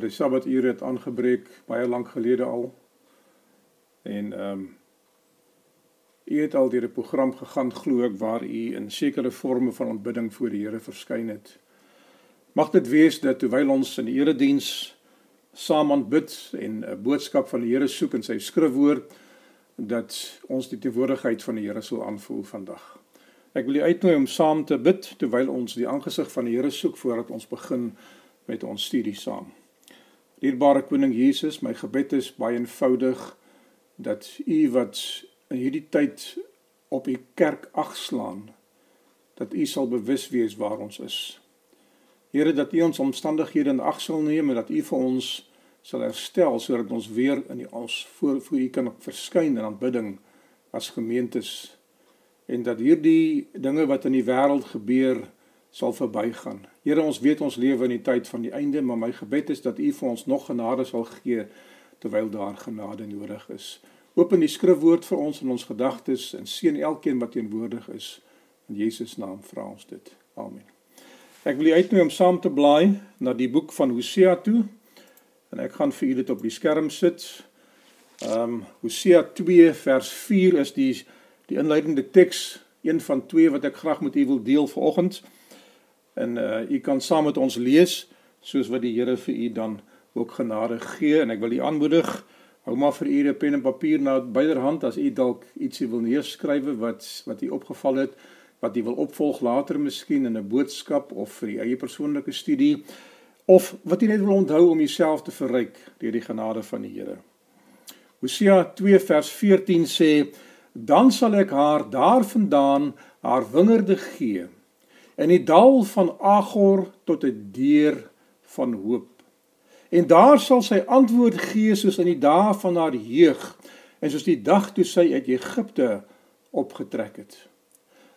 So die Sabbature het aangebreek baie lank gelede al. En ehm um, u het al deur 'n program gegaan glo ek waar u in sekere forme van aanbidding voor die Here verskyn het. Mag dit wees dat terwyl ons in die erediens saam aanbid en 'n boodskap van die Here soek in sy skrifwoord dat ons die teenwoordigheid van die Here sal aanvoel vandag. Ek wil u uitnooi om saam te bid terwyl ons die aangesig van die Here soek voordat ons begin met ons studie saam. Dierbare koning Jesus, my gebed is baie eenvoudig dat u wat in hierdie tyd op u kerk agslaan dat u sal bewus wees waar ons is. Here dat u ons omstandighede in ag sal neem en dat u vir ons sal herstel sodat ons weer in die als voor voor u kan verskyn in aanbidding as gemeentes en dat hierdie dinge wat in die wêreld gebeur sal verbygaan. Here, ons weet ons lewe in die tyd van die einde, maar my gebed is dat U vir ons nog genade sal gee terwyl daar genade nodig is. Open die skrifwoord vir ons in ons gedagtes en seën elkeen wat teenwoordig is. In Jesus naam vra ons dit. Amen. Ek wil u uitnooi om saam te blaai na die boek van Hosea toe. En ek gaan vir u dit op die skerm sit. Ehm um, Hosea 2 vers 4 is die die inleidende teks, een van twee wat ek graag met u wil deel vanoggend. En uh u kan saam met ons lees soos wat die Here vir u dan ook genade gee en ek wil u aanmoedig hou maar vir u pen en papier na byderhand as u dalk ietsie wil neerskryf wat wat u opgeval het wat u wil opvolg later miskien in 'n boodskap of vir u eie persoonlike studie of wat u net wil onthou om jouself te verryk deur die genade van die Here. Hosea 2 vers 14 sê dan sal ek haar daarvandaan haar wingerde gee in die dal van Agor tot 'n deur van hoop. En daar sal sy antwoord gee soos in die dae van haar jeug en soos die dag toe sy uit Egipte opgetrek het.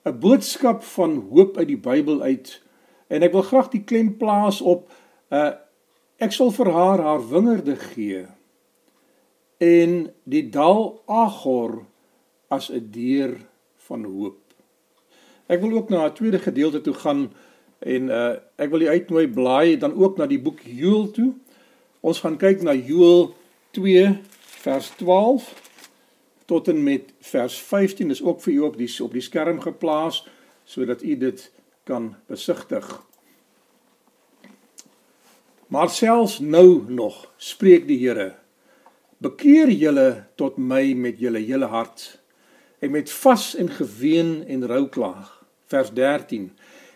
'n Boodskap van hoop uit die Bybel uit en ek wil graag die klem plaas op 'n uh, ek sal vir haar haar wingerde gee en die dal Agor as 'n deur van hoop. Ek wil ook na 'n tweede gedeelte toe gaan en uh ek wil u uitnooi blaai dan ook na die boek Joël toe. Ons gaan kyk na Joël 2 vers 12 tot en met vers 15 is ook vir u op die op die skerm geplaas sodat u dit kan besigtig. Maar selfs nou nog spreek die Here: Bekeer julle tot my met julle hele hart en met vas en geween en rouklaag vers 13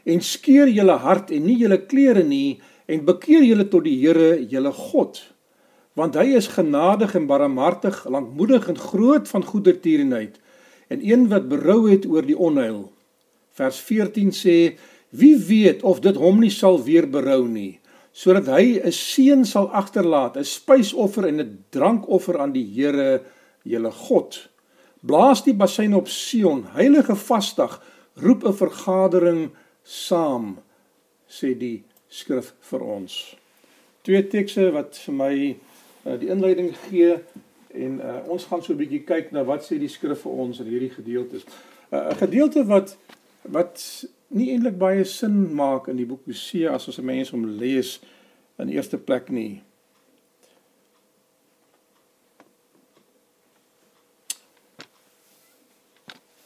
en skeur julle hart en nie julle klere nie en bekeer julle tot die Here julle God. Want hy is genadig en barmhartig lankmoedig en groot van goedertierenheid en een wat berou het oor die onheil. Vers 14 sê wie weet of dit hom nie sal weer berou nie sodat hy 'n seun sal agterlaat 'n spysoffer en 'n drankoffer aan die Here julle God Blaas die bassein op Sion, heilige vasdag, roep 'n vergadering saam, sê die skrif vir ons. Twee tekste wat vir my uh, die inleiding gee en uh, ons gaan so 'n bietjie kyk na wat sê die skrif vir ons in hierdie gedeeltes. Uh, 'n uh, Gedeelte wat wat nie eintlik baie sin maak in die boek Hosea as ons 'n mens hom lees in eerste plek nie.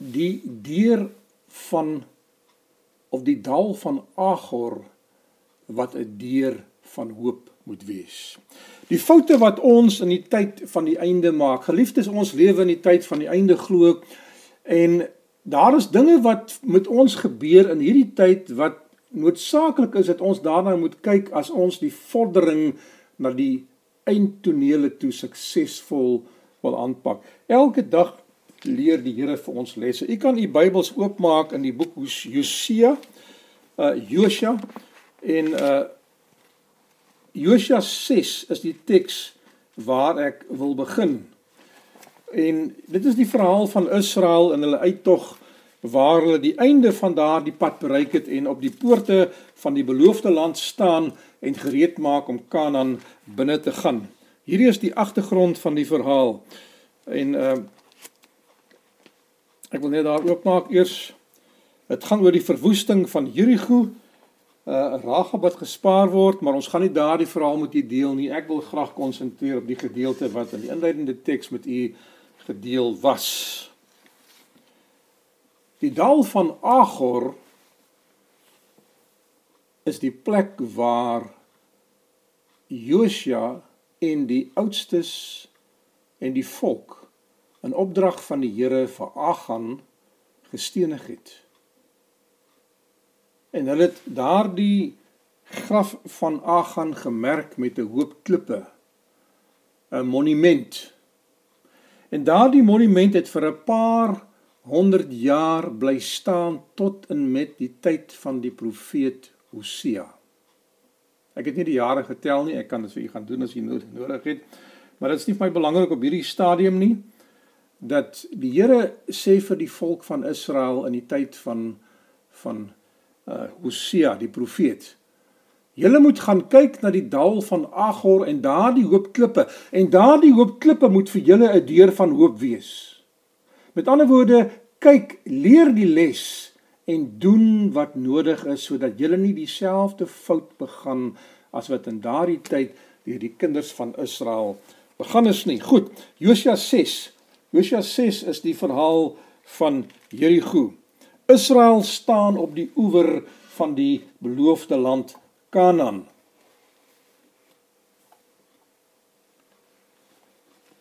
Die deur van of die dal van Agor wat 'n deur van hoop moet wees. Die foute wat ons in die tyd van die einde maak. Geliefdes, ons lewe in die tyd van die einde glo en daar is dinge wat met ons gebeur in hierdie tyd wat noodsaaklik is dat ons daarna moet kyk as ons die vordering na die eindtonele toe suksesvol wil aanpak. Elke dag leer die Here vir ons lesse. U kan u Bybels oopmaak in die boek Hosea, uh Josua en uh Josua 6 is die teks waar ek wil begin. En dit is die verhaal van Israel en hulle uittog waar hulle die einde van daardie pad bereik het en op die poorte van die beloofde land staan en gereed maak om Kanaan binne te gaan. Hierdie is die agtergrond van die verhaal. En uh Ek wil net daar oopmaak eers. Dit gaan oor die verwoesting van Jerigo uh Ragab wat gespaar word, maar ons gaan nie daardie verhaal met u deel nie. Ek wil graag konsentreer op die gedeelte wat in die inleidende teks met u gedeel was. Die dal van Agor is die plek waar Josia en die oudstes en die volk in opdrag van die Here vir Agan gestenig het. En hulle het daardie graf van Agan gemerk met 'n hoop klippe. 'n Monument. En daardie monument het vir 'n paar 100 jaar bly staan tot en met die tyd van die profeet Hosea. Ek het nie die jare getel nie, ek kan dit vir u gaan doen as u nodig het. Maar dit is nie vir my belangrik op hierdie stadium nie dat die Here sê vir die volk van Israel in die tyd van van uh Hosea die profeet. Julle moet gaan kyk na die dal van Agor en daardie hoop klippe en daardie hoop klippe moet vir julle 'n deur van hoop wees. Met ander woorde, kyk, leer die les en doen wat nodig is sodat julle nie dieselfde fout begaan as wat in daardie tyd deur die kinders van Israel begaan is nie. Goed, Josua 6. Josua 6 is die verhaal van Jerigo. Israel staan op die oewer van die beloofde land Kanaan.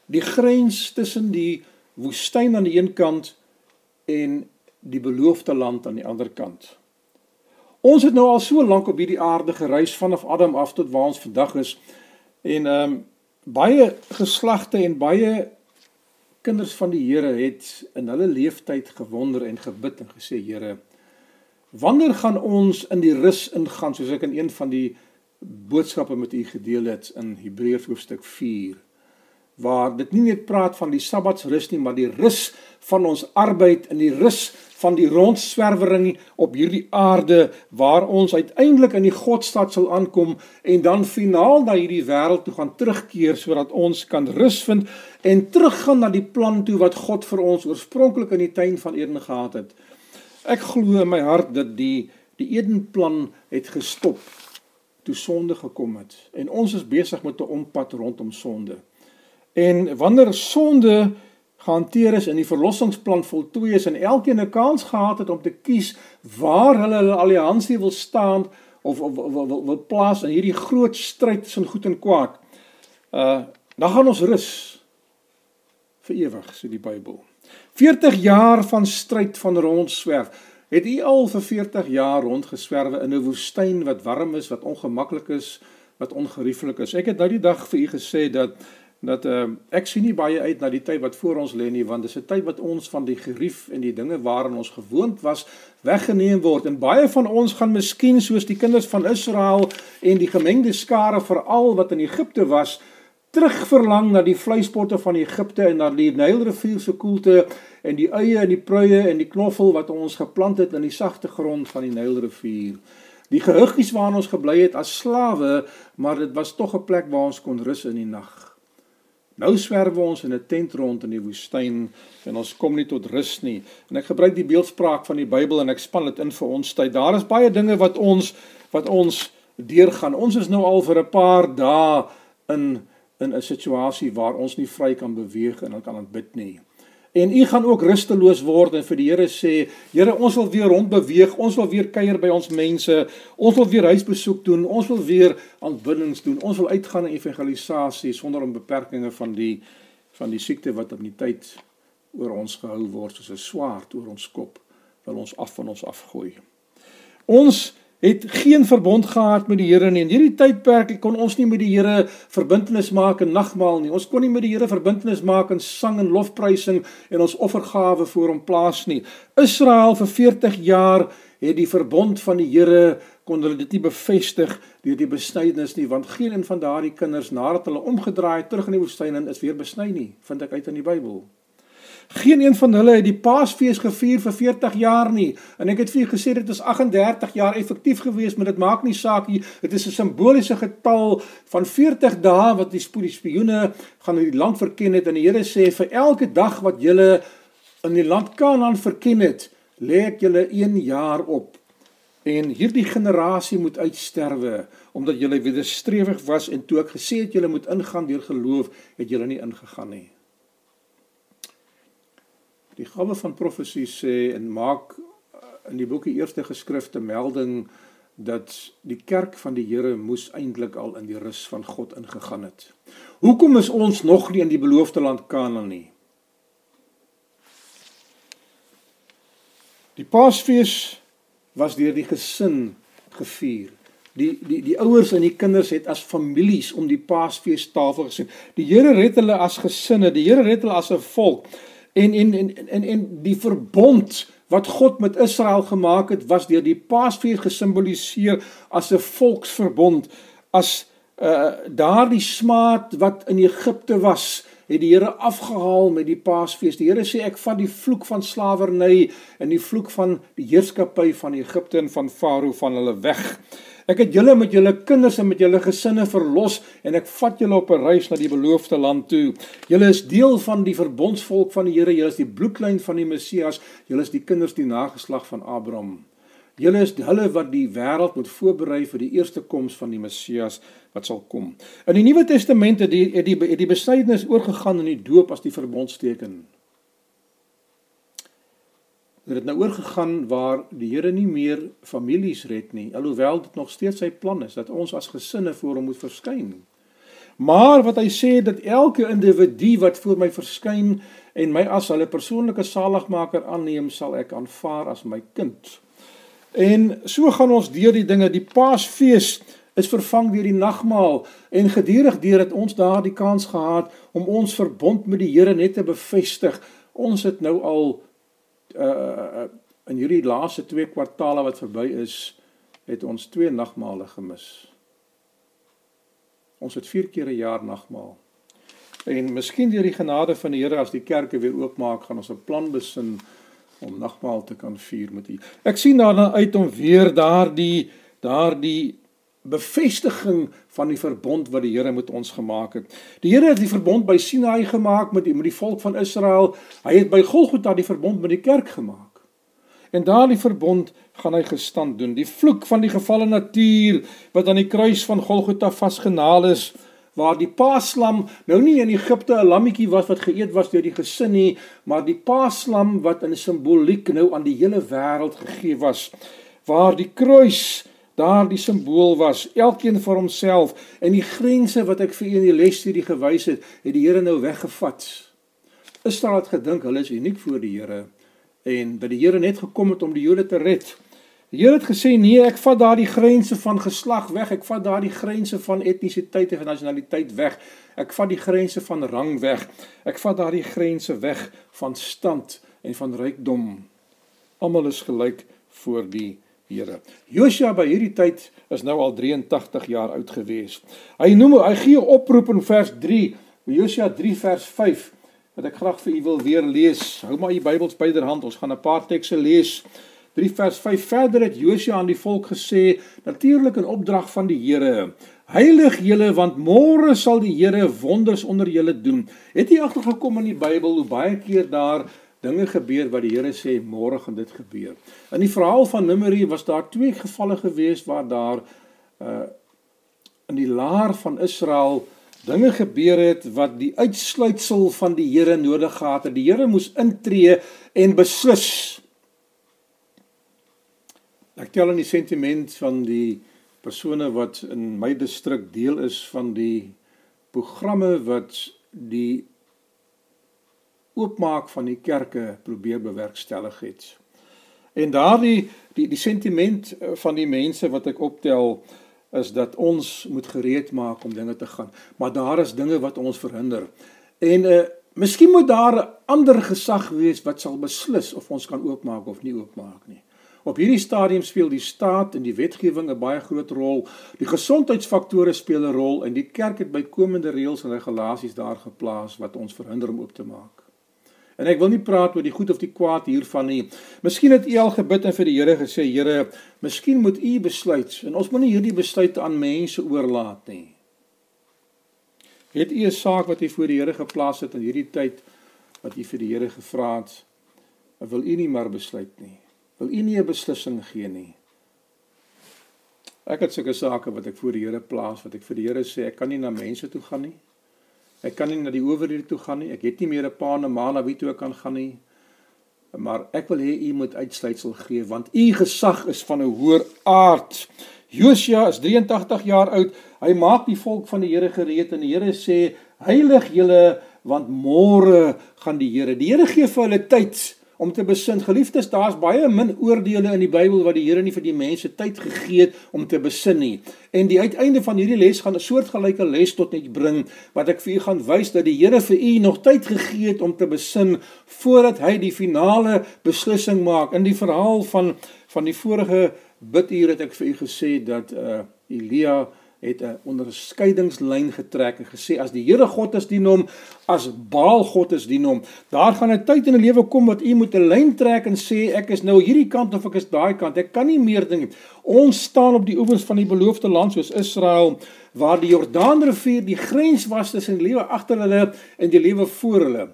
Die grens tussen die woestyn aan die een kant en die beloofde land aan die ander kant. Ons het nou al so lank op hierdie aarde gereis vanaf Adam af tot waar ons vandag is en ehm um, baie geslagte en baie kinders van die Here het in hulle leeftyd gewonder en gebid en gesê Here wanneer gaan ons in die rus ingaan soos ek in een van die boodskappe met u gedeel het in Hebreërs hoofstuk 4 waar dit nie net praat van die sabbatsrus nie maar die rus van ons arbeid in die rus van die rondswerwering op hierdie aarde waar ons uiteindelik in die Godstad sal aankom en dan finaal na hierdie wêreld toe gaan terugkeer sodat ons kan rus vind en teruggaan na die plan toe wat God vir ons oorspronklik in die tuin van Eden gehad het. Ek glo in my hart dat die die Edenplan het gestop toe sonde gekom het en ons is besig met 'n ompad rondom sonde. En wanneer sonde gehanteer is in die verlossingsplan voltooi is en elkeen 'n kans gehad het om te kies waar hulle hulle alliansie wil staan of of wil wil, plaas in hierdie groot stryd tussen goed en kwaad. Uh dan gaan ons rus vir ewig, sê die Bybel. 40 jaar van stryd van rondswerf. Het u al vir 40 jaar rondgeswerwe in 'n woestyn wat warm is, wat ongemaklik is, wat ongerieflik is? Ek het nou die dag vir u gesê dat dat uh, ek sien nie baie uit na die tyd wat voor ons lê nie want dis 'n tyd wat ons van die gerief en die dinge waaraan ons gewoond was weggeneem word en baie van ons gaan miskien soos die kinders van Israel en die gemengde skare veral wat in Egipte was terugverlang na die vleispotte van Egipte en na die Nylrivier se koelte en die eie en die pruie en die knoffel wat ons geplant het in die sagte grond van die Nylrivier. Die gehuggies waarin ons gebly het as slawe, maar dit was tog 'n plek waar ons kon rus in die nag. Nou swerwe ons in 'n tent rond in die woestyn en ons kom nie tot rus nie. En ek gebruik die beeldspraak van die Bybel en ek span dit in vir ons tyd. Daar is baie dinge wat ons wat ons deurgaan. Ons is nou al vir 'n paar dae in in 'n situasie waar ons nie vry kan beweeg en kan aanbid nie. En u gaan ook rusteloos word en vir die Here sê, Here, ons wil weer rondbeweeg, ons wil weer kuier by ons mense, ons wil weer huisbesoek doen, ons wil weer aanbiddings doen, ons wil uitgaan in evangelisasie sonder om beperkings van die van die siekte wat op die tyd oor ons gehou word soos 'n swaard oor ons kop wil ons af van ons afgooi. Ons het geen verbond gehad met die Here nie. In hierdie tydperk kon ons nie met die Here verbintenis maak in nagmaal nie. Ons kon nie met die Here verbintenis maak in sang en lofprysing en ons offergawe voor hom plaas nie. Israel vir 40 jaar het die verbond van die Here kon hulle dit nie bevestig deur die besnydenis nie, want geen een van daardie kinders nadat hulle omgedraai terug in die woestyn is weer besny nie, vind ek uit in die Bybel. Geen een van hulle het die Paasfees gevier vir 40 jaar nie. En ek het vir julle gesê dit is 38 jaar effektief gewees, maar dit maak nie saak nie. Dit is 'n simboliese getal van 40 dae wat die spioene gaan in die land verken het en die Here sê vir elke dag wat julle in die land Kanaan verken het, lê ek julle 1 jaar op. En hierdie generasie moet uitsterwe omdat julle wederstrewig was en toe ek gesê het julle moet ingaan deur geloof, het julle nie ingegaan nie. Die gawe van profesie sê en maak in die boek die eerste geskrifte melding dat die kerk van die Here moes eintlik al in die rus van God ingegaan het. Hoekom is ons nog nie in die beloofde land Kanaan nie? Die Paasfees was deur die gesin gevier. Die die die ouers en die kinders het as families om die Paasfeestafel gesit. Die Here red hulle as gesinne, die Here red hulle as 'n volk. En en en en die verbond wat God met Israel gemaak het was deur die Paasfees gesimboliseer as 'n volksverbond as uh daardie smaad wat in Egipte was het die Here afgehaal met die Paasfees. Die Here sê ek vat die vloek van slawerny en die vloek van die heerskappy van Egipte en van Farao van hulle weg. Ek het julle met julle kinders en met julle gesinne verlos en ek vat julle op 'n reis na die beloofde land toe. Julle is deel van die verbondsvolk van die Here. Julle is die bloedlyn van die Messias. Julle is die kinders die nageslag van Abraham. Julle is hulle wat die wêreld moet voorberei vir die eerste koms van die Messias wat sal kom. In die Nuwe Testament het die het die, die besnydenis oorgegaan in die doop as die verbondsteken het dit nou oorgegaan waar die Here nie meer families red nie, alhoewel dit nog steeds sy plan is dat ons as gesinne voor hom moet verskyn. Maar wat hy sê dat elke individu wat voor my verskyn en my as hulle persoonlike saligmaker aanneem, sal ek aanvaar as my kind. En so gaan ons deur die dinge, die Paasfees is vervang deur die nagmaal en gedurig deur het ons daardie kans gehad om ons verbond met die Here net te bevestig. Ons het nou al uh in hierdie laaste twee kwartale wat verby is, het ons twee nagmale gemis. Ons het 4 keer 'n jaar nagmaal. En miskien deur die genade van die Here as die kerke weer oopmaak, gaan ons 'n plan besin om nagmaal te kan vier met U. Ek sien daarna uit om weer daardie daardie bevestiging van die verbond wat die Here met ons gemaak het. Die Here het die verbond by Sinaï gemaak met die, met die volk van Israel. Hy het by Golgotha die verbond met die kerk gemaak. En daardie verbond gaan hy gestand doen. Die vloek van die gefalle natuur wat aan die kruis van Golgotha vasgenaal is, waar die paaslam nou nie in Egipte 'n lammetjie was wat geëet was deur die gesin nie, maar die paaslam wat in simboliek nou aan die hele wêreld gegee was, waar die kruis daardie simbool was, elkeen vir homself en die grense wat ek vir u in die lesstudie gewys het, het die Here nou weggevat. Israel het gedink hulle is uniek voor die Here en dat die Here net gekom het om die Jode te red. Die Here het gesê nee, ek vat daardie grense van geslag weg, ek vat daardie grense van etnisiteit en nasionaliteit weg. Ek vat die grense van rang weg. Ek vat daardie grense weg van stand en van rykdom. Almal is gelyk voor die Here. Josia by hierdie tyd is nou al 83 jaar oud gewees. Hy noem hy gee 'n oproep in vers 3, Josia 3 vers 5 wat ek graag vir u wil weer lees. Hou maar u Bybels byderhand. Ons gaan 'n paar tekste lees. 3 vers 5 verder het Josia aan die volk gesê, natuurlik in opdrag van die Here. Heilig julle want môre sal die Here wonders onder julle doen. Het jy agtergekom in die Bybel hoe baie keer daar dinge gebeur wat die Here sê môre gaan dit gebeur. In die verhaal van Numeri was daar twee gevalle gewees waar daar uh in die laar van Israel dinge gebeur het wat die uitsluitsel van die Here nodig gehad het. Die Here moes intree en beslis. Ek tel in die sentiment van die persone wat in my distrik deel is van die programme wat die oopmaak van die kerke probeer bewerkstellig het. En daardie die die sentiment eh, van die mense wat ek optel is dat ons moet gereed maak om dinge te gaan, maar daar is dinge wat ons verhinder. En uh miskien moet daar 'n ander gesag wees wat sal beslis of ons kan oopmaak of nie oopmaak nie. Op hierdie stadium speel die staat en die wetgewing 'n baie groot rol. Die gesondheidsfaktore speel 'n rol en die kerk het bykomende reëls en regulasies daar geplaas wat ons verhinder om oop te maak. En ek wil nie praat oor die goed of die kwaad hiervan nie. Miskien het u al gebid en vir die Here gesê, Here, miskien moet u besluit en ons moet nie hierdie besluit aan mense oorlaat nie. Het u 'n saak wat u voor die Here geplaas het in hierdie tyd wat u vir die Here gevra het, wil u nie maar besluit nie. Wil u nie 'n beslissing gee nie. Ek het sulke sake wat ek voor die Here plaas, wat ek vir die Here sê, ek kan nie na mense toe gaan nie. Ek kan nie na die owerhede toe gaan nie. Ek het nie meer 'n pa en 'n ma na wie toe ek kan gaan nie. Maar ek wil hê u moet uitsluitsel gee want u gesag is van 'n hoër aard. Josia is 83 jaar oud. Hy maak die volk van die Here gereed en die Here sê: "Heilig julle want môre gaan die Here. Die Here gee vir hulle tyd om te besin. Geliefdes, daar's baie min oordeele in die Bybel wat die Here nie vir die mense tyd gegee het om te besin nie. En die uiteinde van hierdie les gaan 'n soortgelyke les tot net bring wat ek vir u gaan wys dat die Here vir u nog tyd gegee het om te besin voordat hy die finale beslissing maak. In die verhaal van van die vorige biduur het ek vir u gesê dat uh Elia het 'n onderskeidingslyn getrek en gesê as die Here God is dien hom, as Baal God is dien hom. Daar gaan 'n tyd in 'n lewe kom wat u moet 'n lyn trek en sê ek is nou hierdie kant of ek is daai kant. Ek kan nie meer ding nie. Ons staan op die oewers van die beloofde land soos Israel waar die Jordaanrivier die grens was tussen die lewe agter hulle en die lewe voor hulle.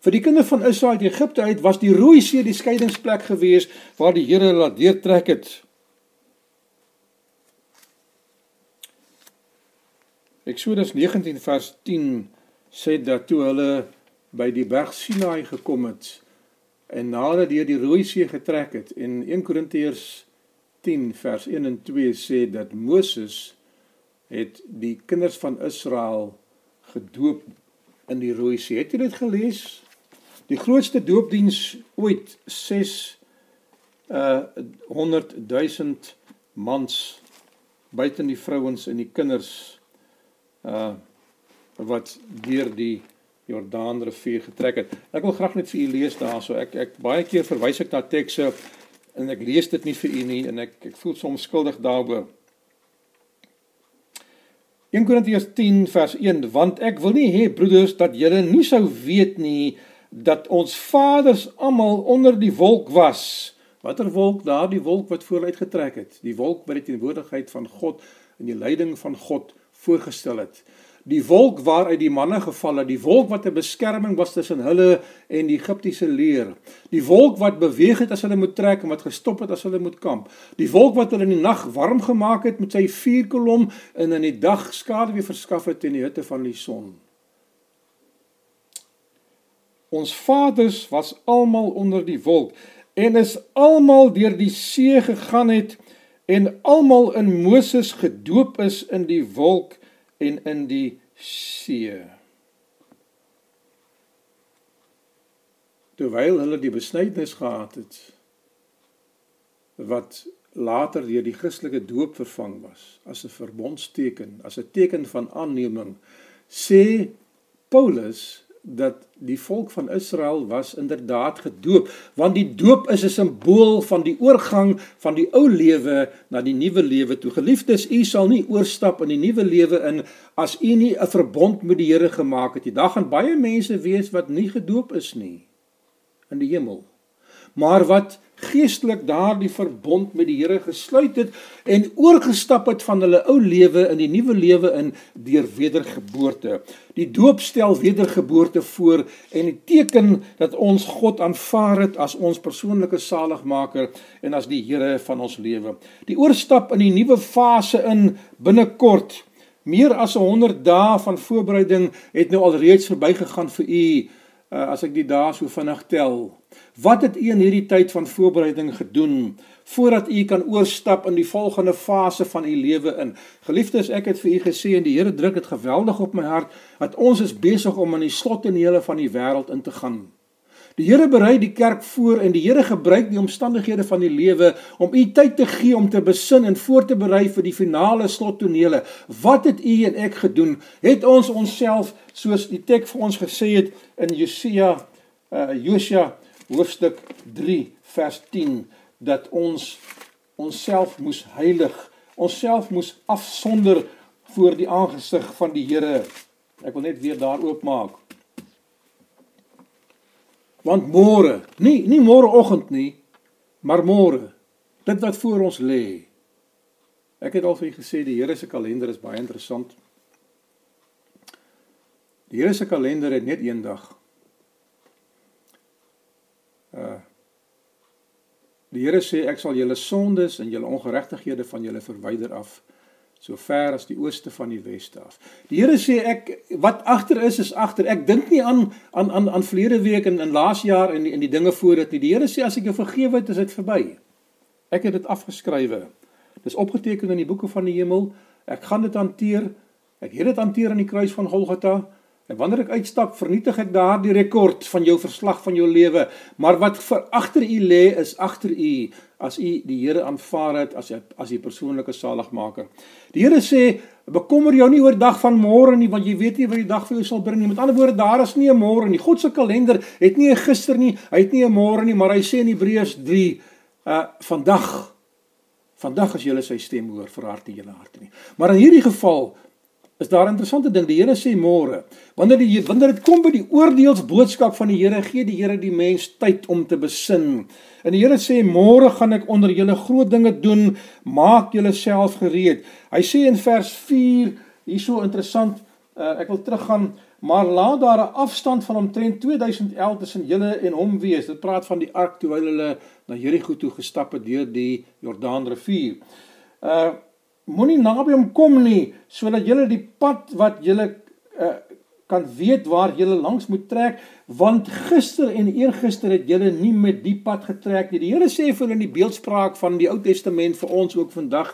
Vir die kinders van Israel uit Egipte uit was die Rooi See die skeidingsplek gewees waar die Here hulle laat deurtrek het. Eksodus 19 vers 10 sê dat toe hulle by die berg Sinaai gekom het en nadat hulle die Rooi See getrek het en 1 Korintiërs 10 vers 1 en 2 sê dat Moses het die kinders van Israel gedoop in die Rooi See. Het jy dit gelees? Die grootste doopdiens ooit 6 uh 100 000 mans buiten die vrouens en die kinders uh wat deur die Jordaanrivier getrek het. Ek wil graag net vir u lees daarso. Ek ek baie keer verwys ek na tekste en ek lees dit nie vir u nie en ek ek voel soms skuldig daaroor. 1 Korintiërs 10 vers 1 want ek wil nie hê broeders dat julle nie sou weet nie dat ons vaders almal onder die wolk was. Watter wolk? Daardie wolk wat vooruit getrek het. Die wolk by die teenwoordigheid van God en die leiding van God voorgestel het. Die wolk waaruit die manne geval het, die wolk wat 'n beskerming was tussen hulle en die Egiptiese leer. Die wolk wat beweeg het as hulle moet trek en wat gestop het as hulle moet kamp. Die wolk wat hulle in die nag warm gemaak het met sy vuurkolom en in die dag skaduwee verskaf het teen die hitte van die son. Ons vaders was almal onder die wolk en is almal deur die see gegaan het en almal in Moses gedoop is in die wolk en in die see. Terwyl hulle die besnydenis gehad het wat later deur die Christelike doop vervang was as 'n verbondsteken, as 'n teken van aanneming, sê Paulus dat die volk van Israel was inderdaad gedoop want die doop is 'n simbool van die oorgang van die ou lewe na die nuwe lewe toe. Geliefdes u sal nie oorstap in die nuwe lewe in as u nie 'n verbond met die Here gemaak het nie. Daar gaan baie mense wees wat nie gedoop is nie in die hemel. Maar wat geestelik daardie verbond met die Here gesluit het en oorgestap het van hulle ou lewe in die nuwe lewe in deur wedergeboorte. Die doop stel wedergeboorte voor en die teken dat ons God aanvaar het as ons persoonlike saligmaker en as die Here van ons lewe. Die oorstap in die nuwe fase in binnekort meer as 100 dae van voorbereiding het nou al reeds verbygegaan vir u uh, as ek die dae so vinnig tel. Wat het u in hierdie tyd van voorbereiding gedoen voordat u kan oorstap in die volgende fase van u lewe in? Geliefdes, ek het vir u gesê en die Here druk dit geweldig op my hart dat ons is besig om in die slottenele van die wêreld in te gaan. Die Here berei die kerk voor en die Here gebruik die omstandighede van die lewe om u tyd te gee om te besin en voor te berei vir die finale slottonele. Wat het u en ek gedoen? Het ons onsself soos die teks vir ons gesê het in Josia uh Josia hoofstuk 3 vers 10 dat ons onsself moes heilig, onsself moes afsonder voor die aangesig van die Here. Ek wil net weer daar oopmaak. Want môre, nie nie môreoggend nie, maar môre, dit wat voor ons lê. Ek het al vir julle gesê die Here se kalender is baie interessant. Die Here se kalender het net een dag. Uh Die Here sê ek sal julle sondes en julle ongeregtighede van julle verwyder af so ver as die ooste van die weste af. Die Here sê ek wat agter is is agter. Ek dink nie aan aan aan aan verlede week en in laas jaar en en die dinge voor dit nie. Die Here sê as ek jou vergewe het, is dit verby. Ek het dit afgeskrywe. Dis opgeteken in die boeke van die hemel. Ek gaan dit hanteer. Ek het dit hanteer aan die kruis van Golgotha. En wanneer ek uitstap, vernietig ek daardie rekord van jou verslag van jou lewe. Maar wat vir agter u lê is agter u as u die Here aanvaar het as as u persoonlike saligmaker. Die Here sê, bekommer jou nie oor dag van môre nie, want jy weet nie wat die dag vir jou sal bring nie. Met ander woorde, daar is nie 'n môre nie. God se kalender het nie 'n gister nie, hy het nie 'n môre nie, maar hy sê in Hebreërs 3, uh vandag vandag as jy sy stem hoor, verhard nie julle harte nie. Maar in hierdie geval is daar 'n interessante ding. Die Here sê môre, wanneer die wanneer dit kom by die oordeelsboodskap van die Here, gee die Here die mens tyd om te besin. En die Here sê môre gaan ek onder julle groot dinge doen, maak julleself gereed. Hy sê in vers 4, hierso interessant, uh, ek wil teruggaan, maar laat daar 'n afstand van omtrent 2000 el tussen julle en hom wees. Dit praat van die ark terwyl hulle na Jerigo toe gestap het deur die Jordaanrivier. Uh moenie naby hom kom nie sodat julle die pad wat julle uh, kan weet waar julle langs moet trek want gister en eergister het julle nie met die pad getrek nie. Die Here sê vir in die beeldspraak van die Ou Testament vir ons ook vandag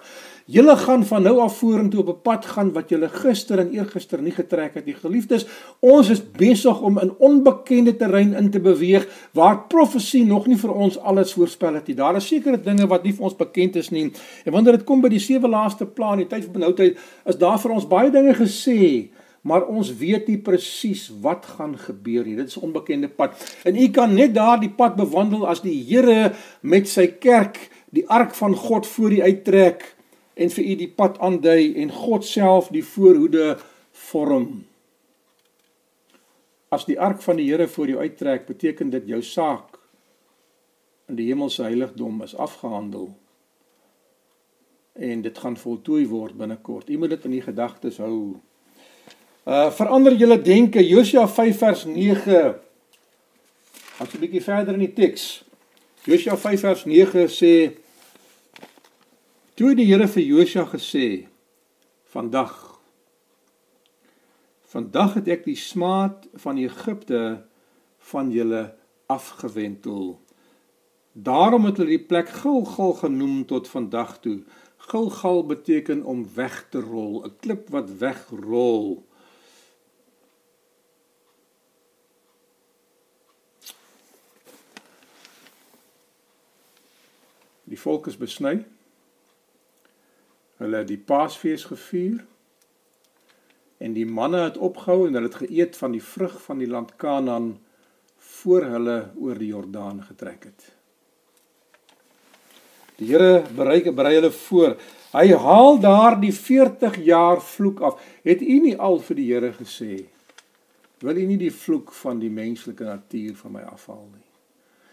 Julle gaan van nou af vorentoe op 'n pad gaan wat julle gister en eergister nie getrek het nie. Geliefdes, ons is besig om in onbekende terrein in te beweeg waar profesie nog nie vir ons alles voorspel het nie. Daar is sekere dinge wat nie vir ons bekend is nie. En wanneer dit kom by die sewe laaste plan, die tyd van benoudheid, is daar vir ons baie dinge gesê, maar ons weet nie presies wat gaan gebeur nie. Dit is 'n onbekende pad. En u kan net daardie pad bewandel as die Here met sy kerk die ark van God voor u uittrek en vir u die pad aandui en God self die voorhoede vorm. As die ark van die Here voor jou uittrek, beteken dit jou saak in die hemelse heiligdom is afgehandel. En dit gaan voltooi word binnekort. U moet dit in u gedagtes hou. Uh verander julle denke Josua 5 vers 9. As 'n bietjie verder in die teks. Josua 5 vers 9 sê Toe die Here vir Josua gesê: "Vandag vandag het ek die smaad van Egipte van julle afgewentel. Daarom het hulle die plek Gilgal genoem tot vandag toe. Gilgal beteken om weg te rol, 'n klip wat wegrol." Die volk is besny Hulle het die Paasfees gevier en die manne het opgehou en hulle het geëet van die vrug van die land Kanaan voor hulle oor die Jordaan getrek het. Die Here bereik berei hulle voor. Hy haal daar die 40 jaar vloek af. Het u nie al vir die Here gesê wil u nie die vloek van die menslike natuur van my afhaal nie?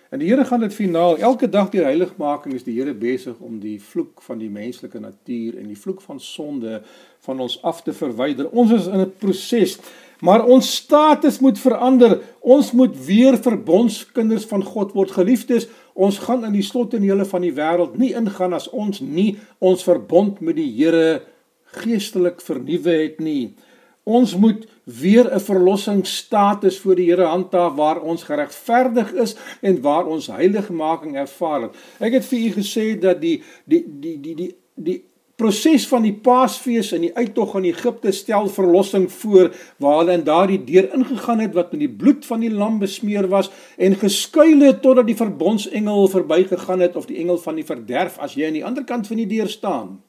En die Here gaan dit finaal elke dag deur heiligmaking is die Here besig om die vloek van die menslike natuur en die vloek van sonde van ons af te verwyder. Ons is in 'n proses, maar ons status moet verander. Ons moet weer verbondskinders van God word. Geliefdes, ons gaan in die slot en hele van die wêreld nie ingaan as ons nie ons verbond met die Here geestelik vernuwe het nie. Ons moet weer 'n verlossingsstatus voor die Here handhaaf waar ons geregverdig is en waar ons heiligmaking ervaar het. Ek het vir u gesê dat die die die die die die proses van die Paasfees en die uittog in Egipte stel verlossing voor waar hulle in daardie deur ingegaan het wat met die bloed van die lam besmeer was en geskuil het totdat die verbondsengel verbygegaan het of die engel van die verderf as jy aan die ander kant van die deur staan.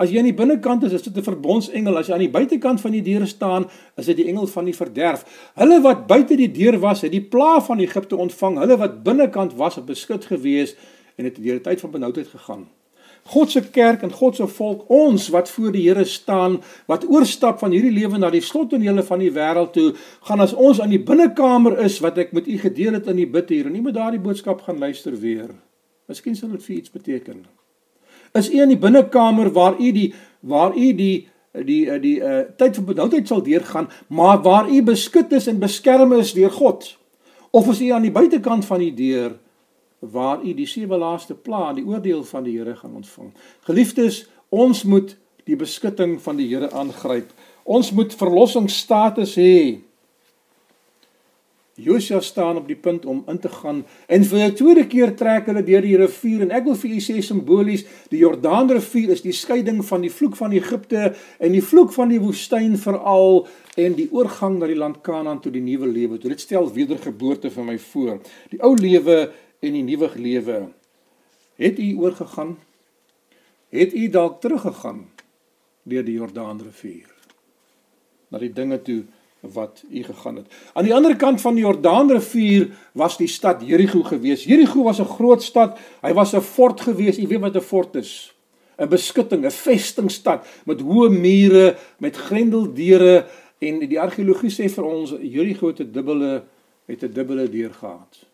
As jy aan die binnekant is, is dit 'n verbondsengel. As jy aan die buitekant van die deur staan, is dit die engel van die verderf. Hulle wat buite die deur was, het die plaag van Egipte ontvang. Hulle wat binnekant was, het beskut gewees en het deur 'n tyd van benoudheid gegaan. God se kerk en God se volk, ons wat voor die Here staan, wat oorstap van hierdie lewe na die slottonele van die wêreld toe, gaan as ons aan die binnekamer is wat ek met u gedeel het in die bid hier en nie met daardie boodskap gaan luister weer. Miskien sal dit vir iets beteken is u in die binnekamer waar u die waar u die die die, die uh, tyd van benoudheid sal deurgaan, maar waar u beskut is en beskerm is deur God. Of is u aan die buitekant van die deur waar u die sewe laaste pla, die oordeel van die Here gaan ontvang. Geliefdes, ons moet die beskutting van die Here aangryp. Ons moet verlossingsstatus hê. Josua staan op die punt om in te gaan en vir 'n tweede keer trek hulle deur die rivier en ek wil vir u sê simbolies die Jordaanrivier is die skeiding van die vloek van Egipte en die vloek van die woestyn veral en die oorgang na die land Kanaan tot die nuwe lewe. Dit stel wedergeboorte vir my voor. Die ou lewe en die nuwe lewe. Het u oorgegaan? Het u dalk teruggegaan deur die Jordaanrivier? Na die dinge toe wat u gegaan het. Aan die ander kant van die Jordaanrivier was die stad Jerigo gewees. Jerigo was 'n groot stad. Hy was 'n fort gewees. U weet wat 'n fort is? 'n Beskutting, 'n vestingstad met hoë mure, met grendeldeure en die argeologie sê vir ons Jerigo het 'n dubbele het 'n dubbele deur gehad.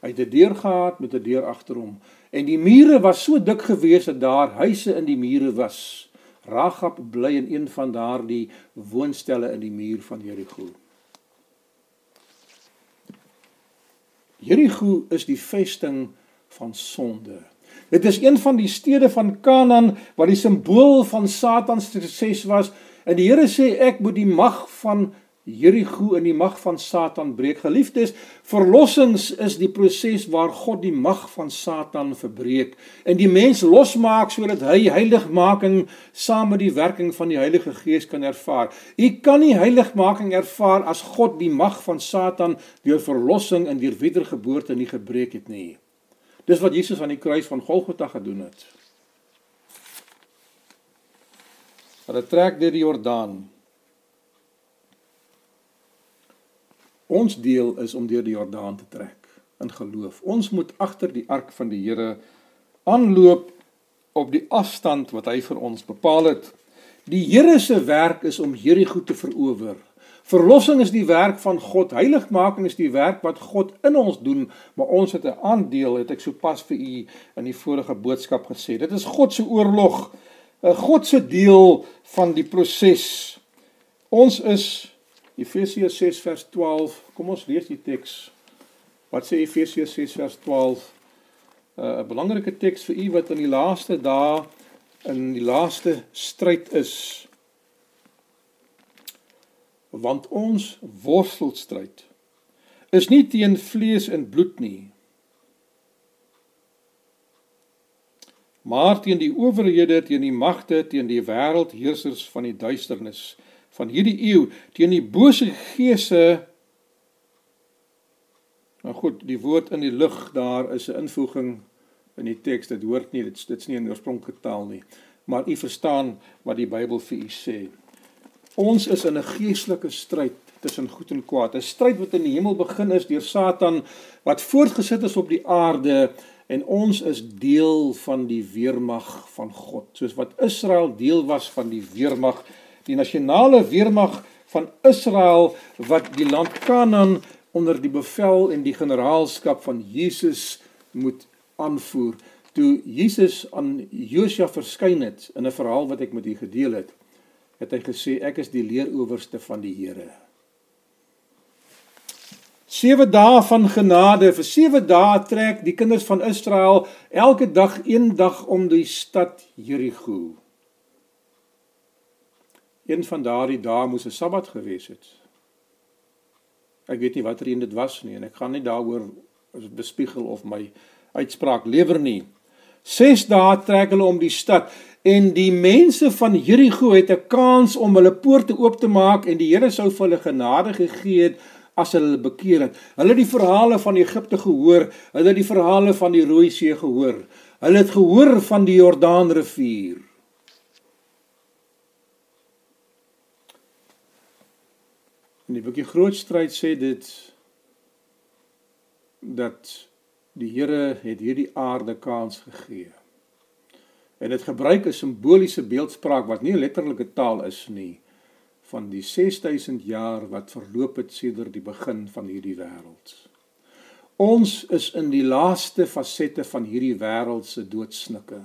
Hy het 'n deur gehad met 'n deur agter hom en die mure was so dik gewees dat daar huise in die mure was. Ragab bly in een van daardie woonstelle in die muur van Jerigo. Jerigo is die vesting van sonde. Dit is een van die stede van Kanaan wat die simbool van Satan se sukses was. En die Here sê ek moet die mag van Jerigo in die mag van Satan breek. Geliefdes, verlossings is die proses waar God die mag van Satan verbreek en die mens losmaak sodat hy heiligmaking saam met die werking van die Heilige Gees kan ervaar. U kan nie heiligmaking ervaar as God die mag van Satan deur verlossing en deur wedergeboorte nie gebreek het nie. Dis wat Jesus aan die kruis van Golgotha gedoen het. Hulle trek deur die Jordaan Ons deel is om deur die Jordaan te trek in geloof. Ons moet agter die ark van die Here aanloop op die afstand wat hy vir ons bepaal het. Die Here se werk is om Jerigo te verower. Verlossing is die werk van God. Heiligmaking is die werk wat God in ons doen, maar ons het 'n aandeel, het ek sopas vir u in die vorige boodskap gesê. Dit is God se oorlog, 'n God se deel van die proses. Ons is Efesiërs 6 vers 12. Kom ons lees die teks. Wat sê Efesiërs 6 vers 12? Uh, 'n belangrike teks vir u wat in die laaste dae in die laaste stryd is. Want ons worstelstryd is nie teen vlees en bloed nie. Maar teen die owerhede, teen die magte, teen die wêreldheersers van die duisternis van hierdie eeu teen die bose geese Nou goed, die woord in die lug daar is 'n invoeging in die teks. Dit hoort nie dit dit's nie in oorspronklike taal nie. Maar u verstaan wat die Bybel vir u sê. Ons is in 'n geestelike stryd tussen goed en kwaad. 'n Stryd wat in die hemel begin is deur Satan wat voortgesit is op die aarde en ons is deel van die weermag van God. Soos wat Israel deel was van die weermag die nasionale weermag van Israel wat die land Kanaan onder die bevel en die generaalskap van Jesus moet aanvoer. Toe Jesus aan Josua verskyn het in 'n verhaal wat ek met u gedeel het, het hy gesê ek is die leeroowerste van die Here. 7 dae van genade, vir 7 dae trek die kinders van Israel elke dag een dag om die stad Jerigo. Een van daardie dae moes 'n Sabbat gewees het. Ek weet nie watter een dit was nie en ek gaan nie daaroor bespiegel of my uitspraak lewer nie. 6 dae trek hulle om die stad en die mense van Jerigo het 'n kans om hulle poorte oop te maak en die Here sou vir hulle genade gegee het as hulle bekeer het. Hulle het die verhale van Egipte gehoor, hulle het die verhale van die Rooi See gehoor. Hulle het gehoor van die Jordaanrivier. In die boekie Groot Stryd sê dit dat die Here het hierdie aarde kans gegee. En dit gebruik 'n simboliese beeldspraak wat nie 'n letterlike taal is nie van die 6000 jaar wat verloop het sedert die begin van hierdie wêreld. Ons is in die laaste fasette van hierdie wêreld se doodsnikke.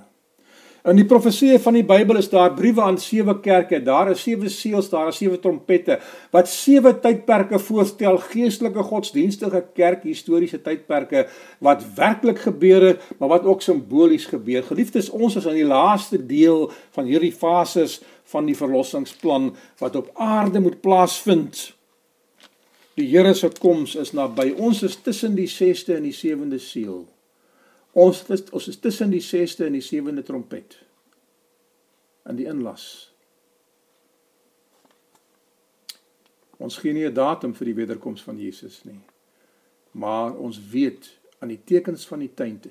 In die profeseë van die Bybel is daar briewe aan sewe kerke. Daar is sewe seels, daar is sewe trompette wat sewe tydperke voorstel, geestelike godsdienstige kerk historiese tydperke wat werklik gebeur het, maar wat ook simbolies gebeur. Geliefdes, ons is aan die laaste deel van hierdie fases van die verlossingsplan wat op aarde moet plaasvind. Die Here se koms is naby. Ons is tussen die 6ste en die 7de seël. Ons is ons is tussen die 6ste en die 7de trompet in die inlas. Ons gee nie 'n datum vir die wederkoms van Jesus nie. Maar ons weet aan die tekens van die tyd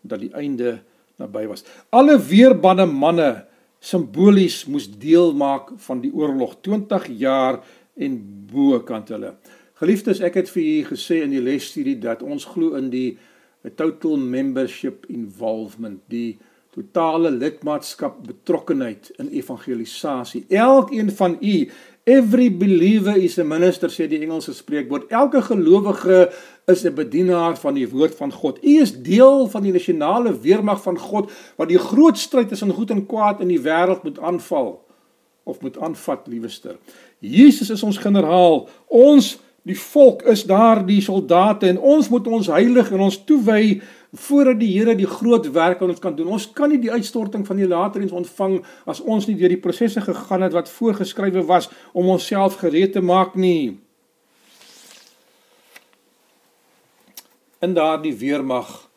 dat die einde naby was. Alle weerbanne manne simbolies moes deel maak van die oorlog 20 jaar en bo kant hulle. Geliefdes, ek het vir u gesê in die lesstudie dat ons glo in die 'n total membership involvement, die totale lidmaatskap betrokkenheid in evangelisasie. Elkeen van u, every believer is a minister sê die Engelse spreekwoord. Elke gelowige is 'n bedienaar van die woord van God. U is deel van die nasionale weermag van God wat die groot stryd tussen goed en kwaad in die wêreld moet aanval of moet aanvat, liewerster. Jesus is ons generaal. Ons Die volk is daar die soldate en ons moet ons heilig en ons toewy voordat die Here die groot werk aan ons kan doen. Ons kan nie die uitstorting van die laterens ontvang as ons nie deur die prosesse gegaan het wat voorgeskrywe was om onsself gereed te maak nie. In daardie weermag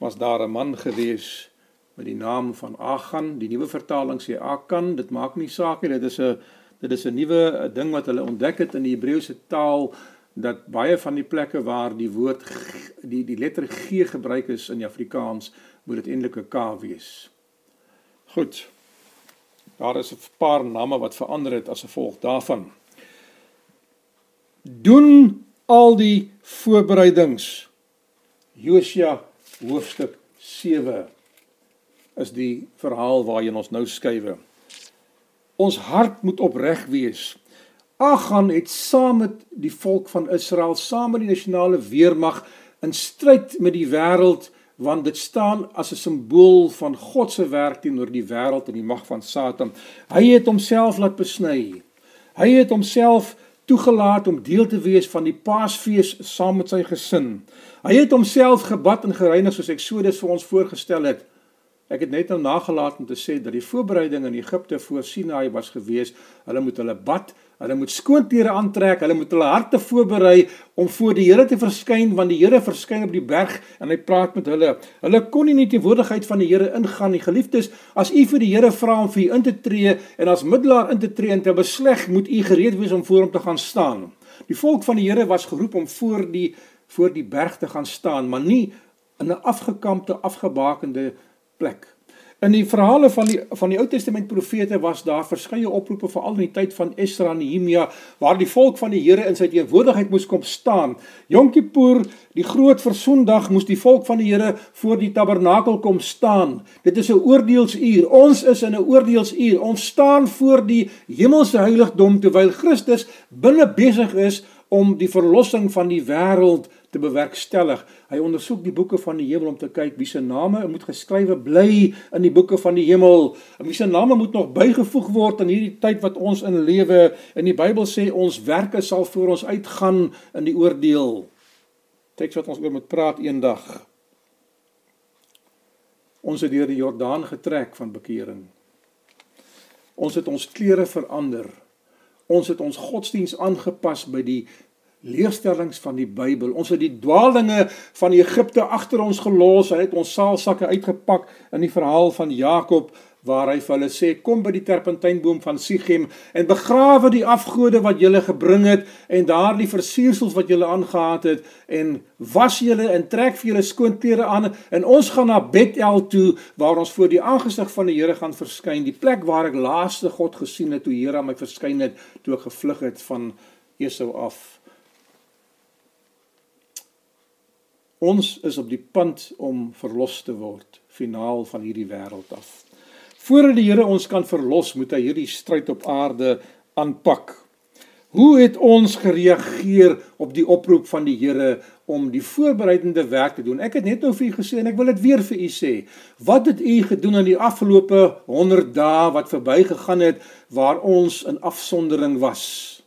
was daar 'n man gewees met die naam van Agan. Die nuwe vertaling sê Akan. Dit maak nie saak nie. Dit is 'n Dit is 'n nuwe eh, ding wat hulle ontdek het in die Hebreëse taal dat baie van die plekke waar die woord die die letter G gebruik is in Afrikaans moet dit eintlik 'n K wees. Goed. Daar is 'n paar name wat verander het as gevolg daarvan. Doen al die voorbereidings. Josua hoofstuk 7 is die verhaal waarheen ons nou skuif. Ons hart moet opreg wees. Agan het saam met die volk van Israel, saam met die nasionale weermag in stryd met die wêreld want dit staan as 'n simbool van God se werk teenoor die wêreld en die mag van Satan. Hy het homself laat besny. Hy het homself toegelaat om deel te wees van die Paasfees saam met sy gesin. Hy het homself gebad en gereinig soos Eksodus vir ons voorgestel het. Ek het net nou nagelaat om te sê dat die voorbereiding in Egipte voor Sinaai was gewees. Hulle moet hulle bad, hulle moet skoonklere aantrek, hulle moet hulle harte voorberei om voor die Here te verskyn want die Here verskyn op die berg en hy praat met hulle. Hulle kon nie in die teenwoordigheid van die Here ingaan nie. Geliefdes, as u vir die Here vra om vir u in te tree en as middelaar in te tree en te besleg, moet u gereed wees om voor hom te gaan staan. Die volk van die Here was geroep om voor die voor die berg te gaan staan, maar nie in 'n afgekampte, afgebakende plek. In die verhale van die van die Ou Testament profete was daar verskeie oproepe veral in die tyd van Esra en Nehemia waar die volk van die Here in sy teenwoordigheid moes kom staan. Yom Kippur, die groot versoendag, moes die volk van die Here voor die tabernakel kom staan. Dit is 'n oordeelsuur. Ons is in 'n oordeelsuur. Ons staan voor die hemelse heiligdom terwyl Christus binne besig is om die verlossing van die wêreld te bewerkstellig. Hy ondersoek die boeke van die hemel om te kyk wie se name moet geskrywe bly in die boeke van die hemel. En wie se name moet nog bygevoeg word in hierdie tyd wat ons in lewe. In die Bybel sê ons werke sal voor ons uitgaan in die oordeel. Teks wat ons oor moet praat eendag. Ons het deur die Jordaan getrek van bekering. Ons het ons klere verander. Ons het ons godsdiens aangepas by die leerstellings van die Bybel. Ons het die dwaalinge van Egipte agter ons gelos. Hy het ons saalsakke uitgepak in die verhaal van Jakob waar hy vir hulle sê kom by die terpentynboom van Sichem en begrawe die afgode wat julle gebring het en daardie versiersels wat julle aangetree het en was julle en trek vir julle skoon klere aan en ons gaan na Bethel toe waar ons voor die aangesig van die Here gaan verskyn die plek waar ek laaste God gesien het toe Here aan my verskyn het toe ek gevlug het van Esau af Ons is op die punt om verlos te word, finaal van hierdie wêreld af. Voordat die Here ons kan verlos, moet hy hierdie stryd op aarde aanpak. Hoe het ons gereageer op die oproep van die Here om die voorbereidende werk te doen? Ek het net nou vir u gesê en ek wil dit weer vir u sê. Wat het u gedoen in die afgelope 100 dae wat verbygegaan het waar ons in afsondering was?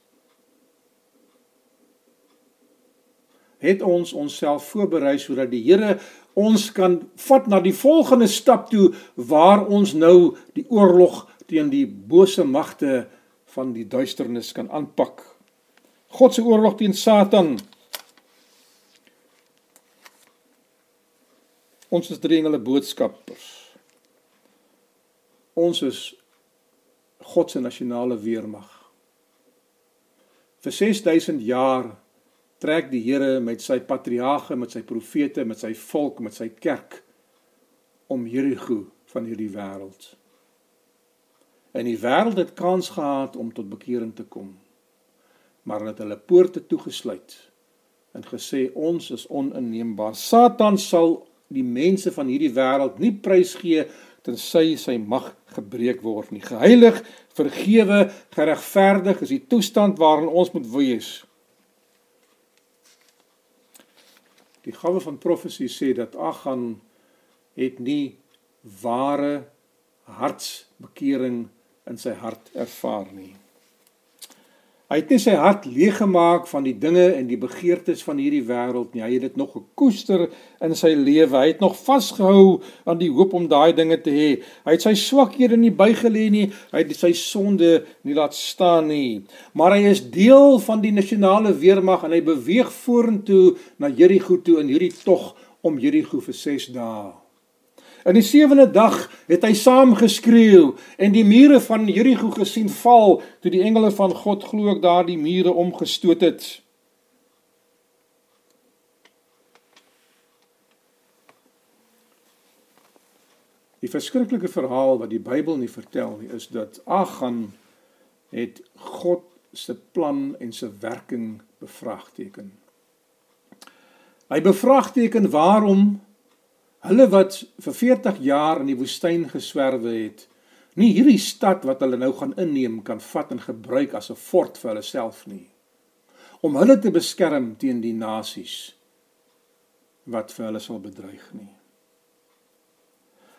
Het ons onsself voorberei sodat die Here ons kan vat na die volgende stap toe waar ons nou die oorlog teen die bose magte van die duisternis kan aanpak. God se oorlog teen Satan. Ons is drie engele boodskappers. Ons is God se nasionale weermag. Vir 6000 jaar trek die Here met sy patriarge, met sy profete, met sy volk, met sy kerk om Jerigo van hierdie wêreld En die wêreld het kans gehad om tot bekering te kom. Maar hulle het hulle poorte toegesluit en gesê ons is oninneembaar. Satan sal die mense van hierdie wêreld nie prysgee tensy sy mag gebreek word nie. Geheilig, vergewe, geregverdig is die toestand waarin ons moet wees. Die gawe van profesie sê dat Agan het nie ware hartsbekering in sy hart ervaar nie. Hy het nie sy hart leeggemaak van die dinge en die begeertes van hierdie wêreld nie. Hy het dit nog gekoester in sy lewe. Hy het nog vasgehou aan die hoop om daai dinge te hê. Hy het sy swakhede nie bygelê nie. Hy het sy sonde nie laat staan nie. Maar hy is deel van die nasionale weermag en hy beweeg vorentoe na Jerigo toe in hierdie tog om Jerigo vir 6 dae. In die sewende dag het hy saam geskreeu en die mure van Jerigo gesien val toe die engele van God glo ek daardie mure omgestoot het. Die verskriklike verhaal wat die Bybel nie vertel nie is dat Agan het God se plan en se werking bevraagteken. Hy bevraagteken waarom Hulle wat vir 40 jaar in die woestyn geswerwe het, nie hierdie stad wat hulle nou gaan inneem kan vat en gebruik as 'n fort vir hulle self nie. Om hulle te beskerm teen die nasies wat vir hulle sal bedreig nie.